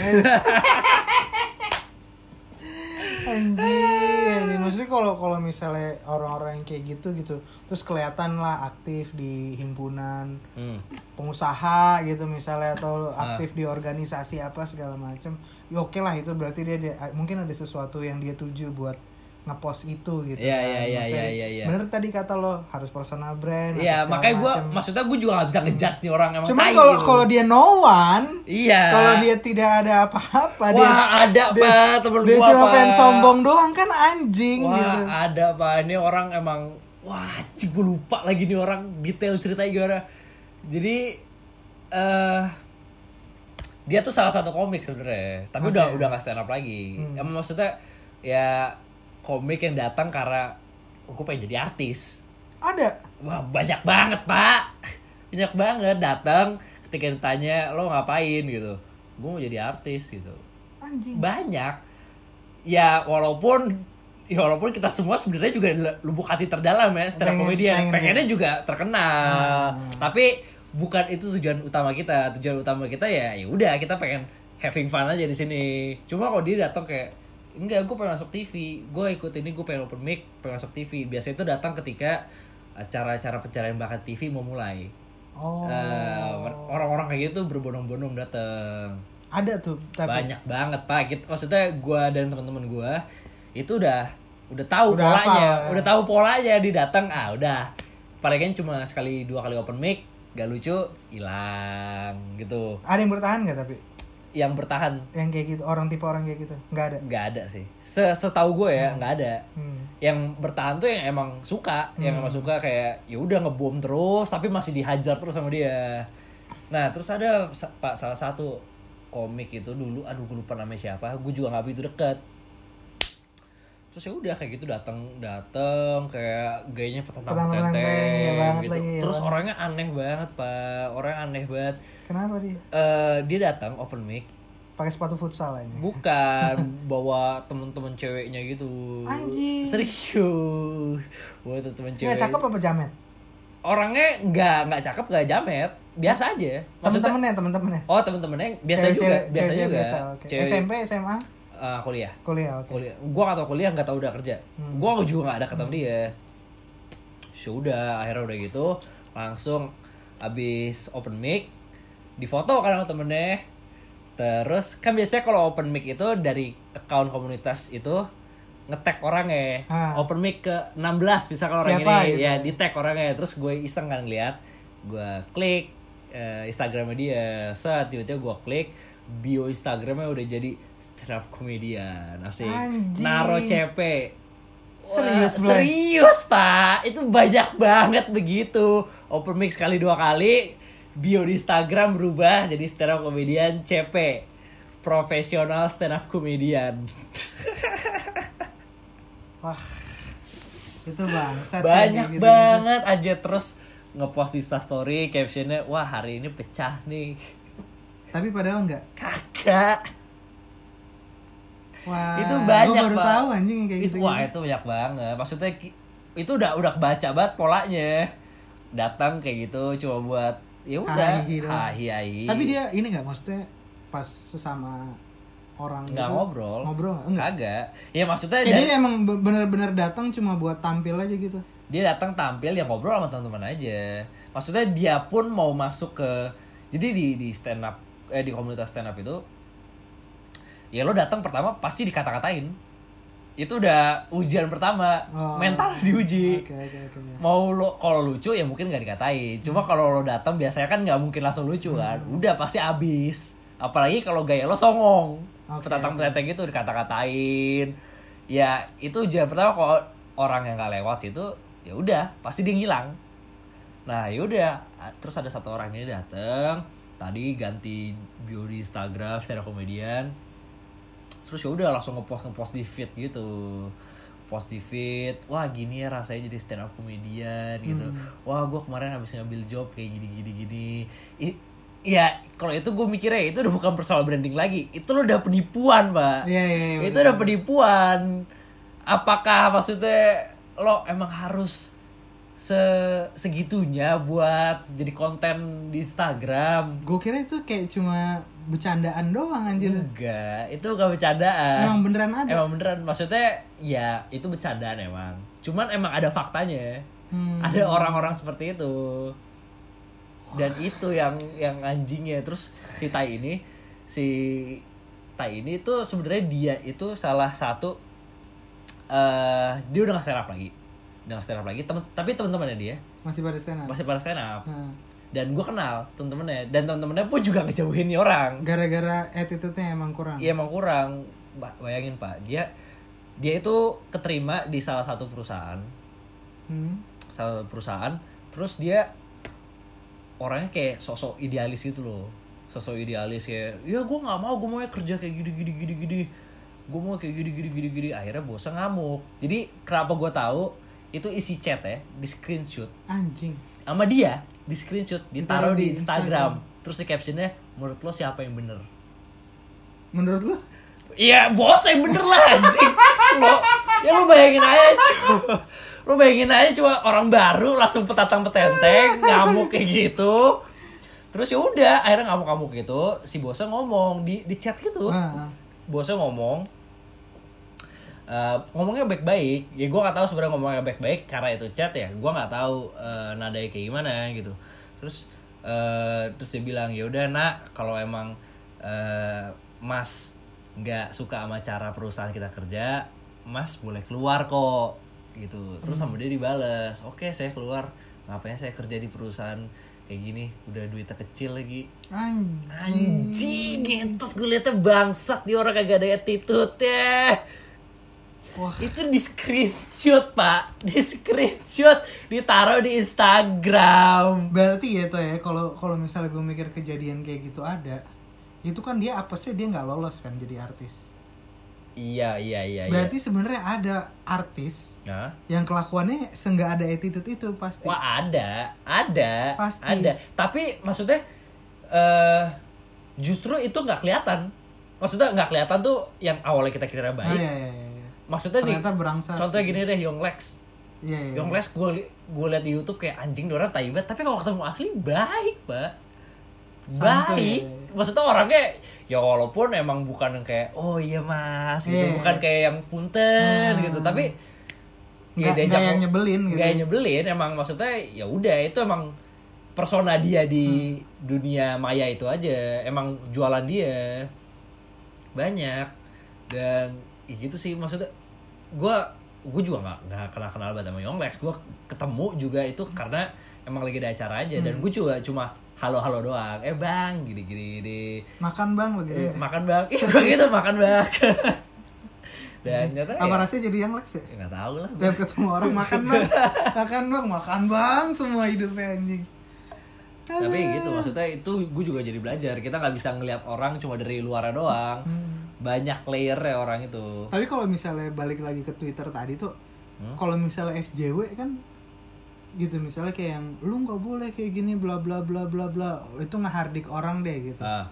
Anjing, anjing. Maksudnya kalau kalau misalnya orang-orang yang kayak gitu gitu, terus kelihatan lah aktif di himpunan Hmm. pengusaha gitu misalnya atau Ah. aktif di organisasi apa segala macam. Ya oke lah itu berarti dia, dia mungkin ada sesuatu yang dia tuju buat ngepost itu gitu. Iya, kan. iya, iya, iya, iya, iya. Bener tadi kata lo harus personal brand. Iya segala makanya gua macam. maksudnya gua juga nggak bisa ngejudge nih orang emang Cuman kalau gitu. kalau dia no one, iya kalau dia tidak ada apa-apa, dia wah ada dia, pak temen dia gua cuma Pak. fans sombong doang kan anjing Wah gitu. ada pak ini orang emang wah cik gue lupa lagi nih orang detail ceritanya gimana. Jadi eh dia tuh salah satu komik sebenarnya, tapi udah Oke. udah nggak stand up lagi. Hmm. Emang maksudnya ya komik yang datang karena oh, gue pengen jadi artis. Ada. Wah banyak banget pak, banyak banget datang ketika ditanya lo ngapain gitu, gue mau jadi artis gitu Anjing. banyak ya walaupun ya walaupun kita semua sebenarnya juga lubuk hati terdalam ya up Pengen- comedian pengen pengennya gitu. juga terkenal Hmm. tapi bukan itu tujuan utama kita tujuan utama kita ya ya udah kita pengen having fun aja di sini cuma kalau dia datang kayak enggak gue pengen masuk TV gue ikut ini gue pengen open mic pengen masuk TV biasanya itu datang ketika acara-acara pencarian bakat TV mau mulai. Oh. Eh, orang-orang kayak gitu berbondong-bondong datang. Ada tuh tapi banyak banget pak. Gitu- maksudnya gue dan teman-teman gue itu udah udah tahu Udah polanya. hafal, ya. udah tahu polanya dia datang. Ah udah. Palingan cuma sekali dua kali open mic gak lucu hilang gitu. Ada yang bertahan nggak tapi yang bertahan. Yang kayak gitu orang tipe orang kayak gitu. Nggak ada? Nggak ada sih. Se- setahu gue ya nggak ada. Hmm. yang bertahan tuh yang emang suka. Yang emang suka kayak ya udah ngebom terus tapi masih dihajar terus sama dia. Nah terus ada pak salah satu komik itu dulu aduh gue lupa namanya siapa gue juga nggak begitu deket terus ya udah kayak gitu datang datang kayak gayanya petenteng ya banget gitu lagi, ya terus banget. orangnya aneh banget pak orang aneh banget kenapa dia Eh dia datang open mic pakai sepatu futsal aja Bukan bawa temen-temen ceweknya gitu. Anjing. Serius. Bawa temen cewek. nggak cakep apa jamet Orangnya nggak nggak cakep nggak jamet, biasa aja. Temen-temennya temen-temennya Oh temen-temennya biasa Cewek- juga, cewek- biasa cewek-cewek juga. biasa. Cewek- SMP SMA Ah, kuliah. kuliah oke Kuliah. Gua nggak tau kuliah nggak tau udah kerja. Hmm. Gua juga nggak ada ketemu dia. Sudah akhirnya udah gitu langsung abis open mic difoto kan sama temennya terus kan biasanya kalau open mic itu dari account komunitas itu ngetek orangnya Ah. open mic ke 16 misalkan orang Siapa ini gitu ya ya? di tag orangnya terus gue iseng kan ngeliat gue klik eh, Instagramnya dia saat tiba-tiba gue klik bio Instagramnya udah jadi stand up comedian asik. Anjing. naro CP Wah, Serius, Blay? serius pak. Itu banyak banget begitu. Open mic sekali dua kali. Bio di Instagram berubah jadi stand up comedian CP profesional stand up comedian wah itu bangsat banyak gitu. banget. Aja terus ngepost di story captionnya wah hari ini pecah nih tapi padahal enggak kagak. Wah itu gua banyak baru Pak. tahu anjing kayak itu gitu wah itu banyak banget. Maksudnya itu udah udah kebaca banget polanya. Datang kayak gitu cuma buat ya udah hai hai Tapi dia ini nggak? Maksudnya pas sesama orang nggak gitu, ngobrol. Ngobrol nggak? Enggak. kagak. Ya maksudnya Kayak dari- dia emang be- bener-bener datang cuma buat tampil aja gitu. dia datang tampil ya ngobrol sama teman-teman aja. Maksudnya dia pun mau masuk ke jadi di di stand up eh di komunitas stand up itu ya lo datang pertama pasti dikata-katain. Itu udah ujian pertama. Oh. mental diuji. Oke oke oke. mau lo kalau lucu ya mungkin nggak dikatain. Cuma kalau lo datang biasanya kan nggak mungkin langsung lucu kan. Udah pasti abis apalagi kalau gaya lo songong. Oke, petantang petenteng gitu dikata-katain. Ya itu ujian pertama kalau orang yang nggak lewat situ ya udah pasti dia ngilang. Nah yaudah terus ada satu orang ini dateng tadi ganti bio di Instagram stand up comedian. Terus ya udah langsung ngepost ngepost di feed gitu. Post di feed wah gini ya rasanya jadi stand up comedian gitu. Wah gue kemarin habis ngambil job kayak gini gini gini. I- ya kalau itu gue mikirnya itu udah bukan persoalan branding lagi. Itu lo udah penipuan pak. Iya iya. iya, itu bener. udah penipuan. Apakah maksudnya lo emang harus se segitunya buat jadi konten di Instagram. Gue kira itu kayak cuma bercandaan doang anjir. enggak itu bukan bercandaan. Emang beneran ada. emang beneran. Maksudnya ya itu bercandaan emang. Cuman emang ada faktanya. Hmm. ada orang-orang seperti itu. Dan itu yang yang anjingnya. Terus si Tai ini si Tai ini tuh sebenarnya dia itu salah satu eh dia udah stand up lagi udah nggak stand up lagi temen, tapi teman-temannya dia Masih pada sana. masih pada stand up Nah, dan gue kenal temen-temennya dan temen-temennya pun juga ngejauhin nih orang gara-gara attitude-nya emang kurang. Iya emang kurang. Ba- Bayangin Pak, dia dia itu keterima di salah satu perusahaan, Hmm. salah satu perusahaan. Terus dia orangnya kayak sosok idealis gitu loh, sosok idealis kayak, ya gue nggak mau, gue mau kerja kayak gini gini gini gini, gue mau kayak gini gini gini gini. Akhirnya bosnya ngamuk. Jadi kenapa gue tahu itu isi chat ya di screenshot Anjing. sama dia di screenshot ditaruh di di Instagram. Instagram. Terus di captionnya menurut lo siapa yang bener? Menurut lu? Iya, bos yang bener lah anjing. Lo, ya lu bayangin aja coba. Lu bayangin aja coba orang baru langsung petatang petenteng, ngamuk kayak gitu. Terus ya udah, akhirnya ngamuk-ngamuk gitu. Si bosnya ngomong di di chat gitu. Ah, ah. Bosnya ngomong eh, ngomongnya baik-baik. Ya gua nggak tahu sebenarnya ngomongnya baik-baik karena itu chat ya. Gua nggak tahu eh, nadanya kayak gimana gitu. Terus eh, terus dia bilang ya udah nak kalau emang eh, Mas nggak suka sama cara perusahaan kita kerja, Mas boleh keluar kok gitu. Terus sama dia dibales, oke saya keluar. Ngapain saya kerja di perusahaan kayak gini? Udah duitnya kecil lagi. Anjing. Anjing, ngentot gue liatnya bangsat dia orang kagak ada attitude ya. Wah. Itu di screenshot pak, di screenshot, ditaruh di Instagram. Berarti ya tuh ya kalau kalau misalnya gue mikir kejadian kayak gitu ada, itu kan dia apa sih dia nggak lolos kan jadi artis. Iya iya iya. Berarti sebenarnya ada artis iya. Nah. yang kelakuannya seenggak ada attitude itu pasti. Wah ada, ada, Pasti. ada. Tapi maksudnya eh justru itu nggak kelihatan. Maksudnya nggak kelihatan tuh yang awalnya kita kira baik. iya, iya, iya. Maksudnya nih, Ternyata berangsat. contohnya gini deh, Young Lex. Iya, iya. Young Lex gue gue liat di YouTube kayak anjing dia orang tai banget, tapi kalau ketemu asli baik, Pak. Santuy, Baik. ya, ya. Maksudnya orangnya ya walaupun emang bukan yang kayak oh iya Mas gitu, Iya, bukan iya. kayak yang punten Hmm. gitu, tapi Nggak- diajak nggak yang nyebelin gitu. yang nyebelin, emang maksudnya ya udah itu emang persona dia di Hmm. dunia maya itu aja, emang jualan dia banyak dan ya gitu sih maksudnya gue gue juga nggak nggak kenal kenal banget sama Yonglex gue ketemu juga itu karena emang lagi ada acara aja. Dan Hmm. gue juga cuma halo halo doang. Eh bang gini gini. Gini Makan bang lo gitu. eh, makan bang. Iya gue gitu makan bang. Dan ternyata Apa ya, rasanya jadi yang Lex ya? ya nggak tahu lah. Tiap ketemu orang makan bang, makan bang, makan bang, semua hidupnya anjing. tapi gitu maksudnya itu gue juga jadi belajar. Kita nggak bisa ngelihat orang cuma dari luar doang. Hmm. Banyak layer ya orang itu. Tapi kalau misalnya balik lagi ke Twitter tadi tuh, Hmm? kalau misalnya SJW kan gitu misalnya kayak yang lu nggak boleh kayak gini bla bla bla bla bla. Itu ngehardik orang deh gitu. Ah.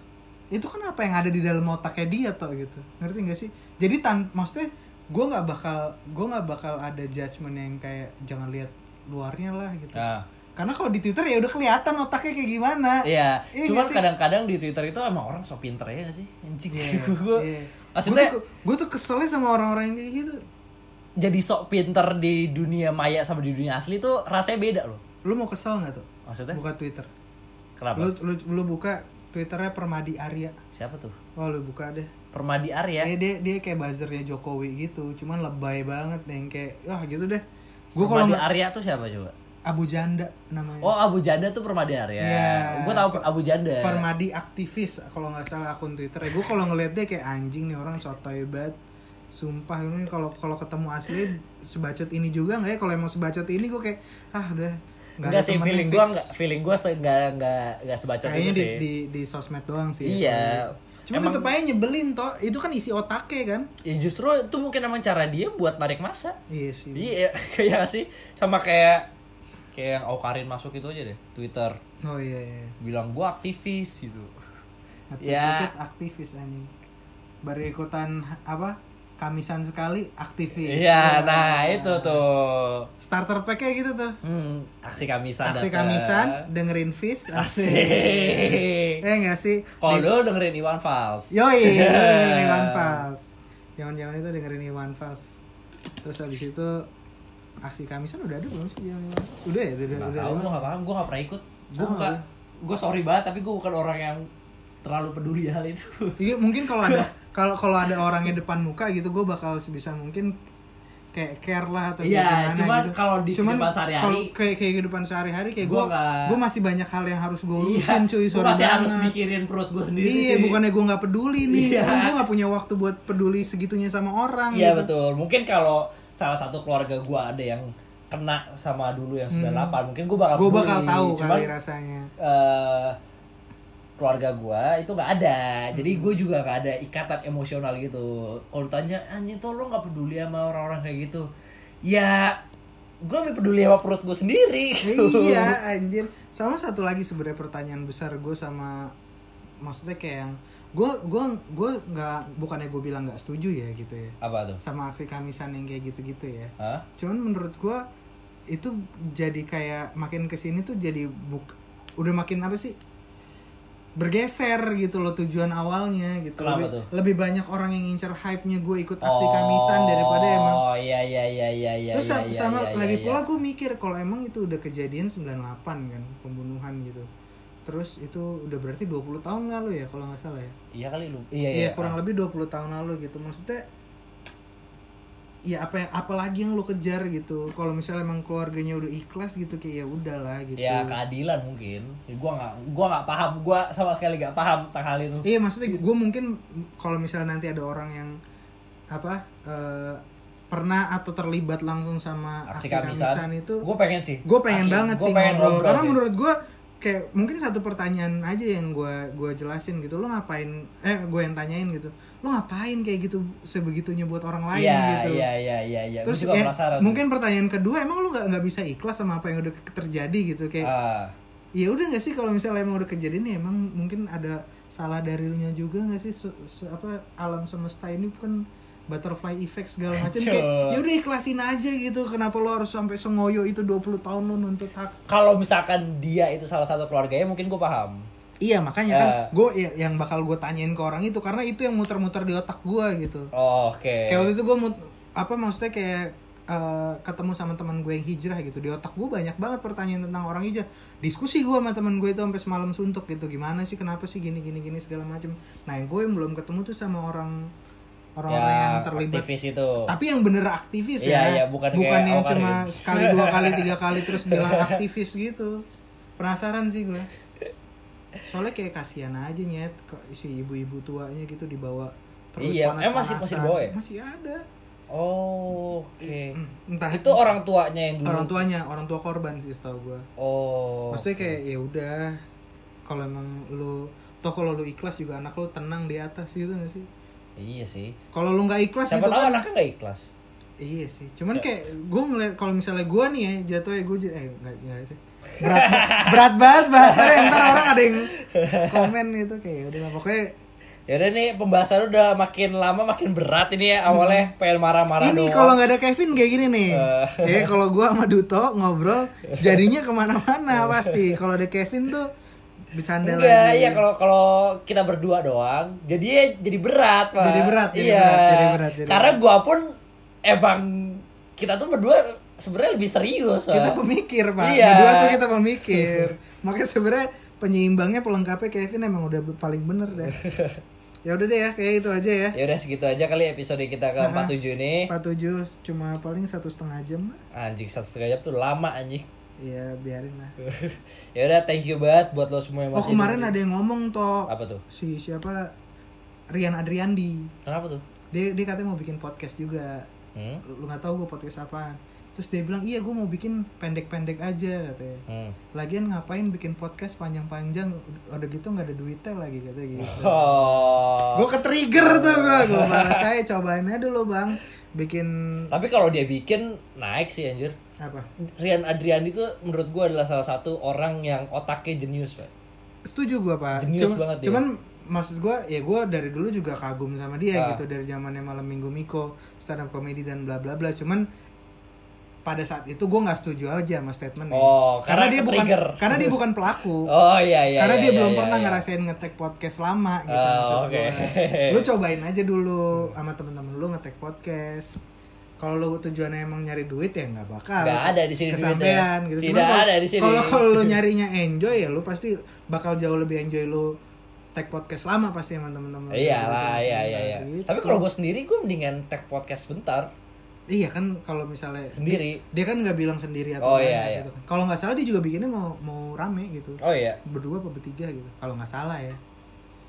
Itu kan apa yang ada di dalam otaknya dia tuh gitu. Ngerti gak sih? Jadi tan maksudnya gue nggak bakal gue nggak bakal ada judgement yang kayak jangan lihat luarnya lah gitu. Ah karena kalau di Twitter ya udah kelihatan otaknya kayak gimana Iya, Iya cuman kadang-kadang di Twitter itu emang orang so pinter ya gak sih? Anjing. Iya, gue iya. maksudnya gue tuh, tuh keselnya sama orang-orang yang kayak gitu jadi sok pinter di dunia maya sama di dunia asli tuh rasanya beda loh. lu mau kesel nggak tuh Maksudnya? buka Twitter Kenapa? lu, lu lu buka Twitternya Permadi Arya Siapa tuh? oh lu buka deh Permadi Arya. Eh, dia dia kayak buzzernya Jokowi gitu cuman lebay banget yang kayak wah gitu deh gue kalau Arya tuh siapa coba? Abu Janda namanya Oh Abu Janda tuh Permadi Arya. Iya. Gue tahu Abu Janda. Permadi aktivis kalau nggak salah akun Twitter. Gue kalau ngeliat dia kayak anjing nih orang sotoy banget. Sumpah ini kalau kalau ketemu asli sebacot ini juga nggak ya? Kalau emang sebacot ini gue kayak ah udah nggak Enggak sih feeling gue enggak feeling gue enggak enggak enggak sebacot Kayaknya itu di, sih. di di sosmed doang sih. Iya. Cuma Emang- tetep aja nyebelin toh. Itu kan isi otaknya kan. Ya justru itu mungkin emang cara dia buat narik masa. Iya sih. Iya, kayak sih sama kayak kayak yang Aukarin masuk itu aja deh Twitter Oh iya iya. bilang gua aktivis gitu. Ngetik Ya. aktivis anjing. Baru ikutan apa? Kamisan sekali aktivis. Iya, Wah. nah itu tuh. Starter pack-nya gitu tuh. Hmm, aksi kamisan. Aksi dateng. kamisan, dengerin Fish, asik. Asik. Eh enggak sih? Kalau dengerin Iwan Fals. Yoi, dengerin Iwan Fals. Jangan-jangan itu dengerin Iwan Fals. Terus habis itu aksi kamisan udah ada belum sih yang Iwan Fals? Udah ya, udah udah. Gak udah tahu, gue gak paham, gue gak pernah ikut. Gue bukan, gue sorry banget, tapi gue bukan orang yang terlalu peduli hal itu. Iya, mungkin kalau ada kalau kalau ada orangnya depan muka gitu gue bakal sebisa mungkin kayak care lah atau Iya, gimana cuman gitu. kalau di kehidupan sehari-hari- kalau kayak kayak kehidupan sehari-hari kayak gue nggak- gue masih banyak hal yang harus gue Iya, urusin cuy gue sorry masih harus banget. mikirin perut gue sendiri Iya, sih. bukannya gue nggak peduli nih, Iya. cuman gue nggak punya waktu buat peduli segitunya sama orang. Iya gitu. betul. Mungkin kalau salah satu keluarga gue ada yang kena sama dulu yang 98, mungkin gue bakal Gue. Hmm. bakal tahu Cuman, kali rasanya. eh, keluarga gue itu nggak ada jadi Hmm. gue juga nggak ada ikatan emosional gitu kalau tanya anjing tuh lo nggak peduli sama orang-orang kayak gitu ya gue lebih peduli sama perut gue sendiri gitu. iya, anjir. Sama satu lagi sebenarnya pertanyaan besar gue sama maksudnya kayak yang gue gue gue nggak bukannya gue bilang nggak setuju ya gitu ya apa tuh sama aksi kamisan yang kayak gitu-gitu ya. Hah? Cuman menurut gue itu jadi kayak makin ke sini tuh jadi buk udah makin apa sih bergeser gitu loh tujuan awalnya gitu Kenapa lebih, tuh? lebih banyak orang yang ngincer hype-nya gue ikut aksi kamisan daripada emang oh iya iya iya iya iya Terus iya, iya, sama iya, lagi iya. pula gue mikir kalau emang itu udah kejadian 98 kan pembunuhan gitu. Terus itu udah berarti 20 tahun lalu ya kalau nggak salah ya. iya kali lu. Iya Iya, iya. kurang lebih 20 tahun lalu gitu. Maksudnya ya apa yang apalagi yang lo kejar gitu. Kalau misalnya emang keluarganya udah ikhlas gitu kayak ya udahlah gitu. ya keadilan mungkin. Ya, gue nggak gue nggak paham. Gue sama sekali nggak paham tentang hal itu. Iya maksudnya gue mungkin kalau misalnya nanti ada orang yang apa eh, pernah atau terlibat langsung sama aksi kamisan, kamisan itu gue pengen sih. gue pengen Asli, banget gua sih pengen ngobrol, karena menurut gue kayak mungkin satu pertanyaan aja yang gue gue jelasin gitu. Lo ngapain? Eh gue yang tanyain gitu. Lo ngapain kayak gitu sebegitunya buat orang lain iya gitu? iya iya iya iya. Terus ya, penasaran tuh. mungkin pertanyaan kedua emang lo nggak nggak bisa ikhlas sama apa yang udah terjadi gitu? Kayak Ah. ya udah nggak sih kalau misalnya emang udah kejadian ya emang mungkin ada salah dari lu nya juga nggak sih? Se- se- apa alam semesta ini kan butterfly effect segala macam kayak Betul. ya udah ikhlasin aja gitu kenapa lo harus sampai sengoyo itu 20 tahun lo nuntut hak kalau misalkan dia itu salah satu keluarganya mungkin gue paham Iya makanya kan Eh. gue yang bakal gue tanyain ke orang itu karena itu yang muter-muter di otak gue gitu. oh, oke Kayak waktu itu gue apa maksudnya kayak eh, ketemu sama teman gue yang hijrah gitu di otak gue banyak banget pertanyaan tentang orang hijrah. Diskusi gue sama teman gue itu sampai semalam suntuk gitu gimana sih kenapa sih gini gini gini segala macam. Nah yang gue yang belum ketemu tuh sama orang orang-orang yang terlibat. aktivis itu. Tapi yang bener aktivis Iya, ya. iya, bukan kayak yang Awkarin. cuma sekali dua kali tiga kali terus bilang aktivis gitu. Penasaran sih gue soalnya kayak kasihan aja nyet kok si ibu-ibu tuanya gitu dibawa terus Iya, eh, masih- masih dibawa ya? masih ada. Oh, oke. Entah itu orang tuanya yang dulu? Orang tuanya orang tua korban sih setahu gue oh maksudnya kayak ya udah kalau emang lu toh kalau lu ikhlas juga anak lu tenang di atas gitu gak sih iya sih. Kalau lu nggak ikhlas siapa gitu tahu kan. anaknya nggak ikhlas. Iya sih, Ya. cuman kayak gue ngeliat kalau misalnya gue nih ya jatuhnya gue eh nggak nggak itu. Berat berat banget bahasanya. Ntar orang ada yang komen gitu kayak udah lah, pokoknya Ya udah nih pembahasan udah makin lama makin berat ini ya awalnya pengen marah-marah Ini kalau nggak ada Kevin kayak gini nih. Eh. ya kalau gua sama Duto ngobrol jadinya ke mana-mana pasti. Kalau ada Kevin tuh bercanda Enggak, lagi. iya kalau kalau kita berdua doang, jadi jadi berat, Pak. Jadi berat, jadi iya. berat, jadi berat, jadi Karena gua pun emang kita tuh berdua sebenarnya lebih serius, Pak. kita pemikir pak. Iya. Berdua tuh kita pemikir. Makanya sebenarnya penyeimbangnya pelengkapnya Kevin emang udah paling bener deh. ya udah deh ya kayak itu aja ya. Ya udah segitu aja kali episode kita ke 47 ini. 47 cuma paling satu setengah jam. Anjing satu setengah jam tuh lama anjing. Iya biarin lah. ya udah thank you banget buat lo semua yang Oh masih kemarin dengerin. ada yang ngomong toh apa tuh? si siapa Rian Adriandi. Kenapa tuh? Dia dia katanya mau bikin podcast juga. Hmm? Lu nggak tahu gue podcast apa. Terus dia bilang iya gue mau bikin pendek-pendek aja katanya. Hmm. Lagian ngapain bikin podcast panjang-panjang udah gitu nggak ada duitnya lagi katanya gitu. Oh. Gue ke trigger tuh gue, gue saya cobain aja dulu bang, bikin Tapi kalau dia bikin naik sih anjir. Apa? Rian Adriani tuh menurut gua adalah salah satu orang yang otaknya jenius, Pak. Setuju gue pak. Jenius banget dia. Cuman maksud gue ya gue dari dulu juga kagum sama dia Ah. gitu dari zamannya malam minggu Miko, stand up comedy dan bla bla bla. Cuman pada saat itu gue nggak setuju aja sama statementnya. Oh, karena dia bukan karena dia bukan pelaku. Oh iya iya. karena iya, dia iya, belum iya, pernah iya. ngerasain ngetek podcast lama gitu Oh, maksud gua. Lu cobain aja dulu sama temen-temen lu ngetek podcast. Kalau lu tujuannya emang nyari duit ya nggak bakal. Nggak ada di sini kesampean gitu. Tidak Cuman ada di sini. Kalau kalau lu nyarinya enjoy ya lu pasti bakal jauh lebih enjoy lu tag podcast lama pasti sama temen-temen. lu. Iyalah, Gitu, iya iya iya. gitu. Tapi kalau gue sendiri gue mendingan tag podcast bentar Iya kan kalau misalnya sendiri. dia kan nggak bilang sendiri atau Oh, iya, iya. gitu. Kalau nggak salah dia juga bikinnya mau mau rame gitu. Oh iya. Berdua apa bertiga gitu. Kalau nggak salah ya.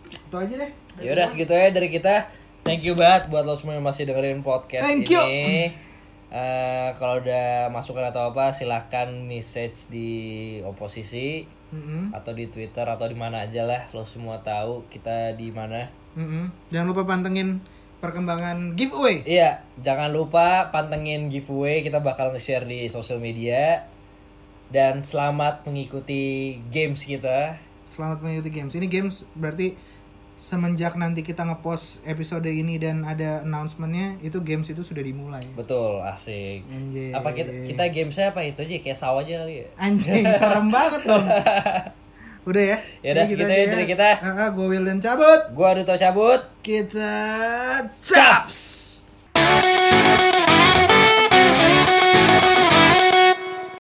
Itu aja deh. Ya udah segitu aja dari kita. Thank you banget buat lo semua yang masih dengerin podcast Thank ini. you. Eh, kalau udah masukan atau apa silahkan message di oposisi Mm-mm. atau di Twitter atau di mana aja lah lo semua tahu kita di mana. Mm-mm. Jangan lupa pantengin perkembangan giveaway. Iya, jangan lupa pantengin giveaway kita bakal nge-share di sosial media dan selamat mengikuti games kita. Selamat mengikuti games. Ini games berarti semenjak nanti kita ngepost episode ini dan ada announcementnya itu games itu sudah dimulai. Betul, asik. Anjay. Apa kita kita gamesnya apa itu aja kayak saw aja kali ya? Anjing serem banget dong. Udah ya. Ya udah, Ini segitu aja ya dari kita. Ah, ah, gue Wildan cabut. Gua Duto cabut. Kita Caps.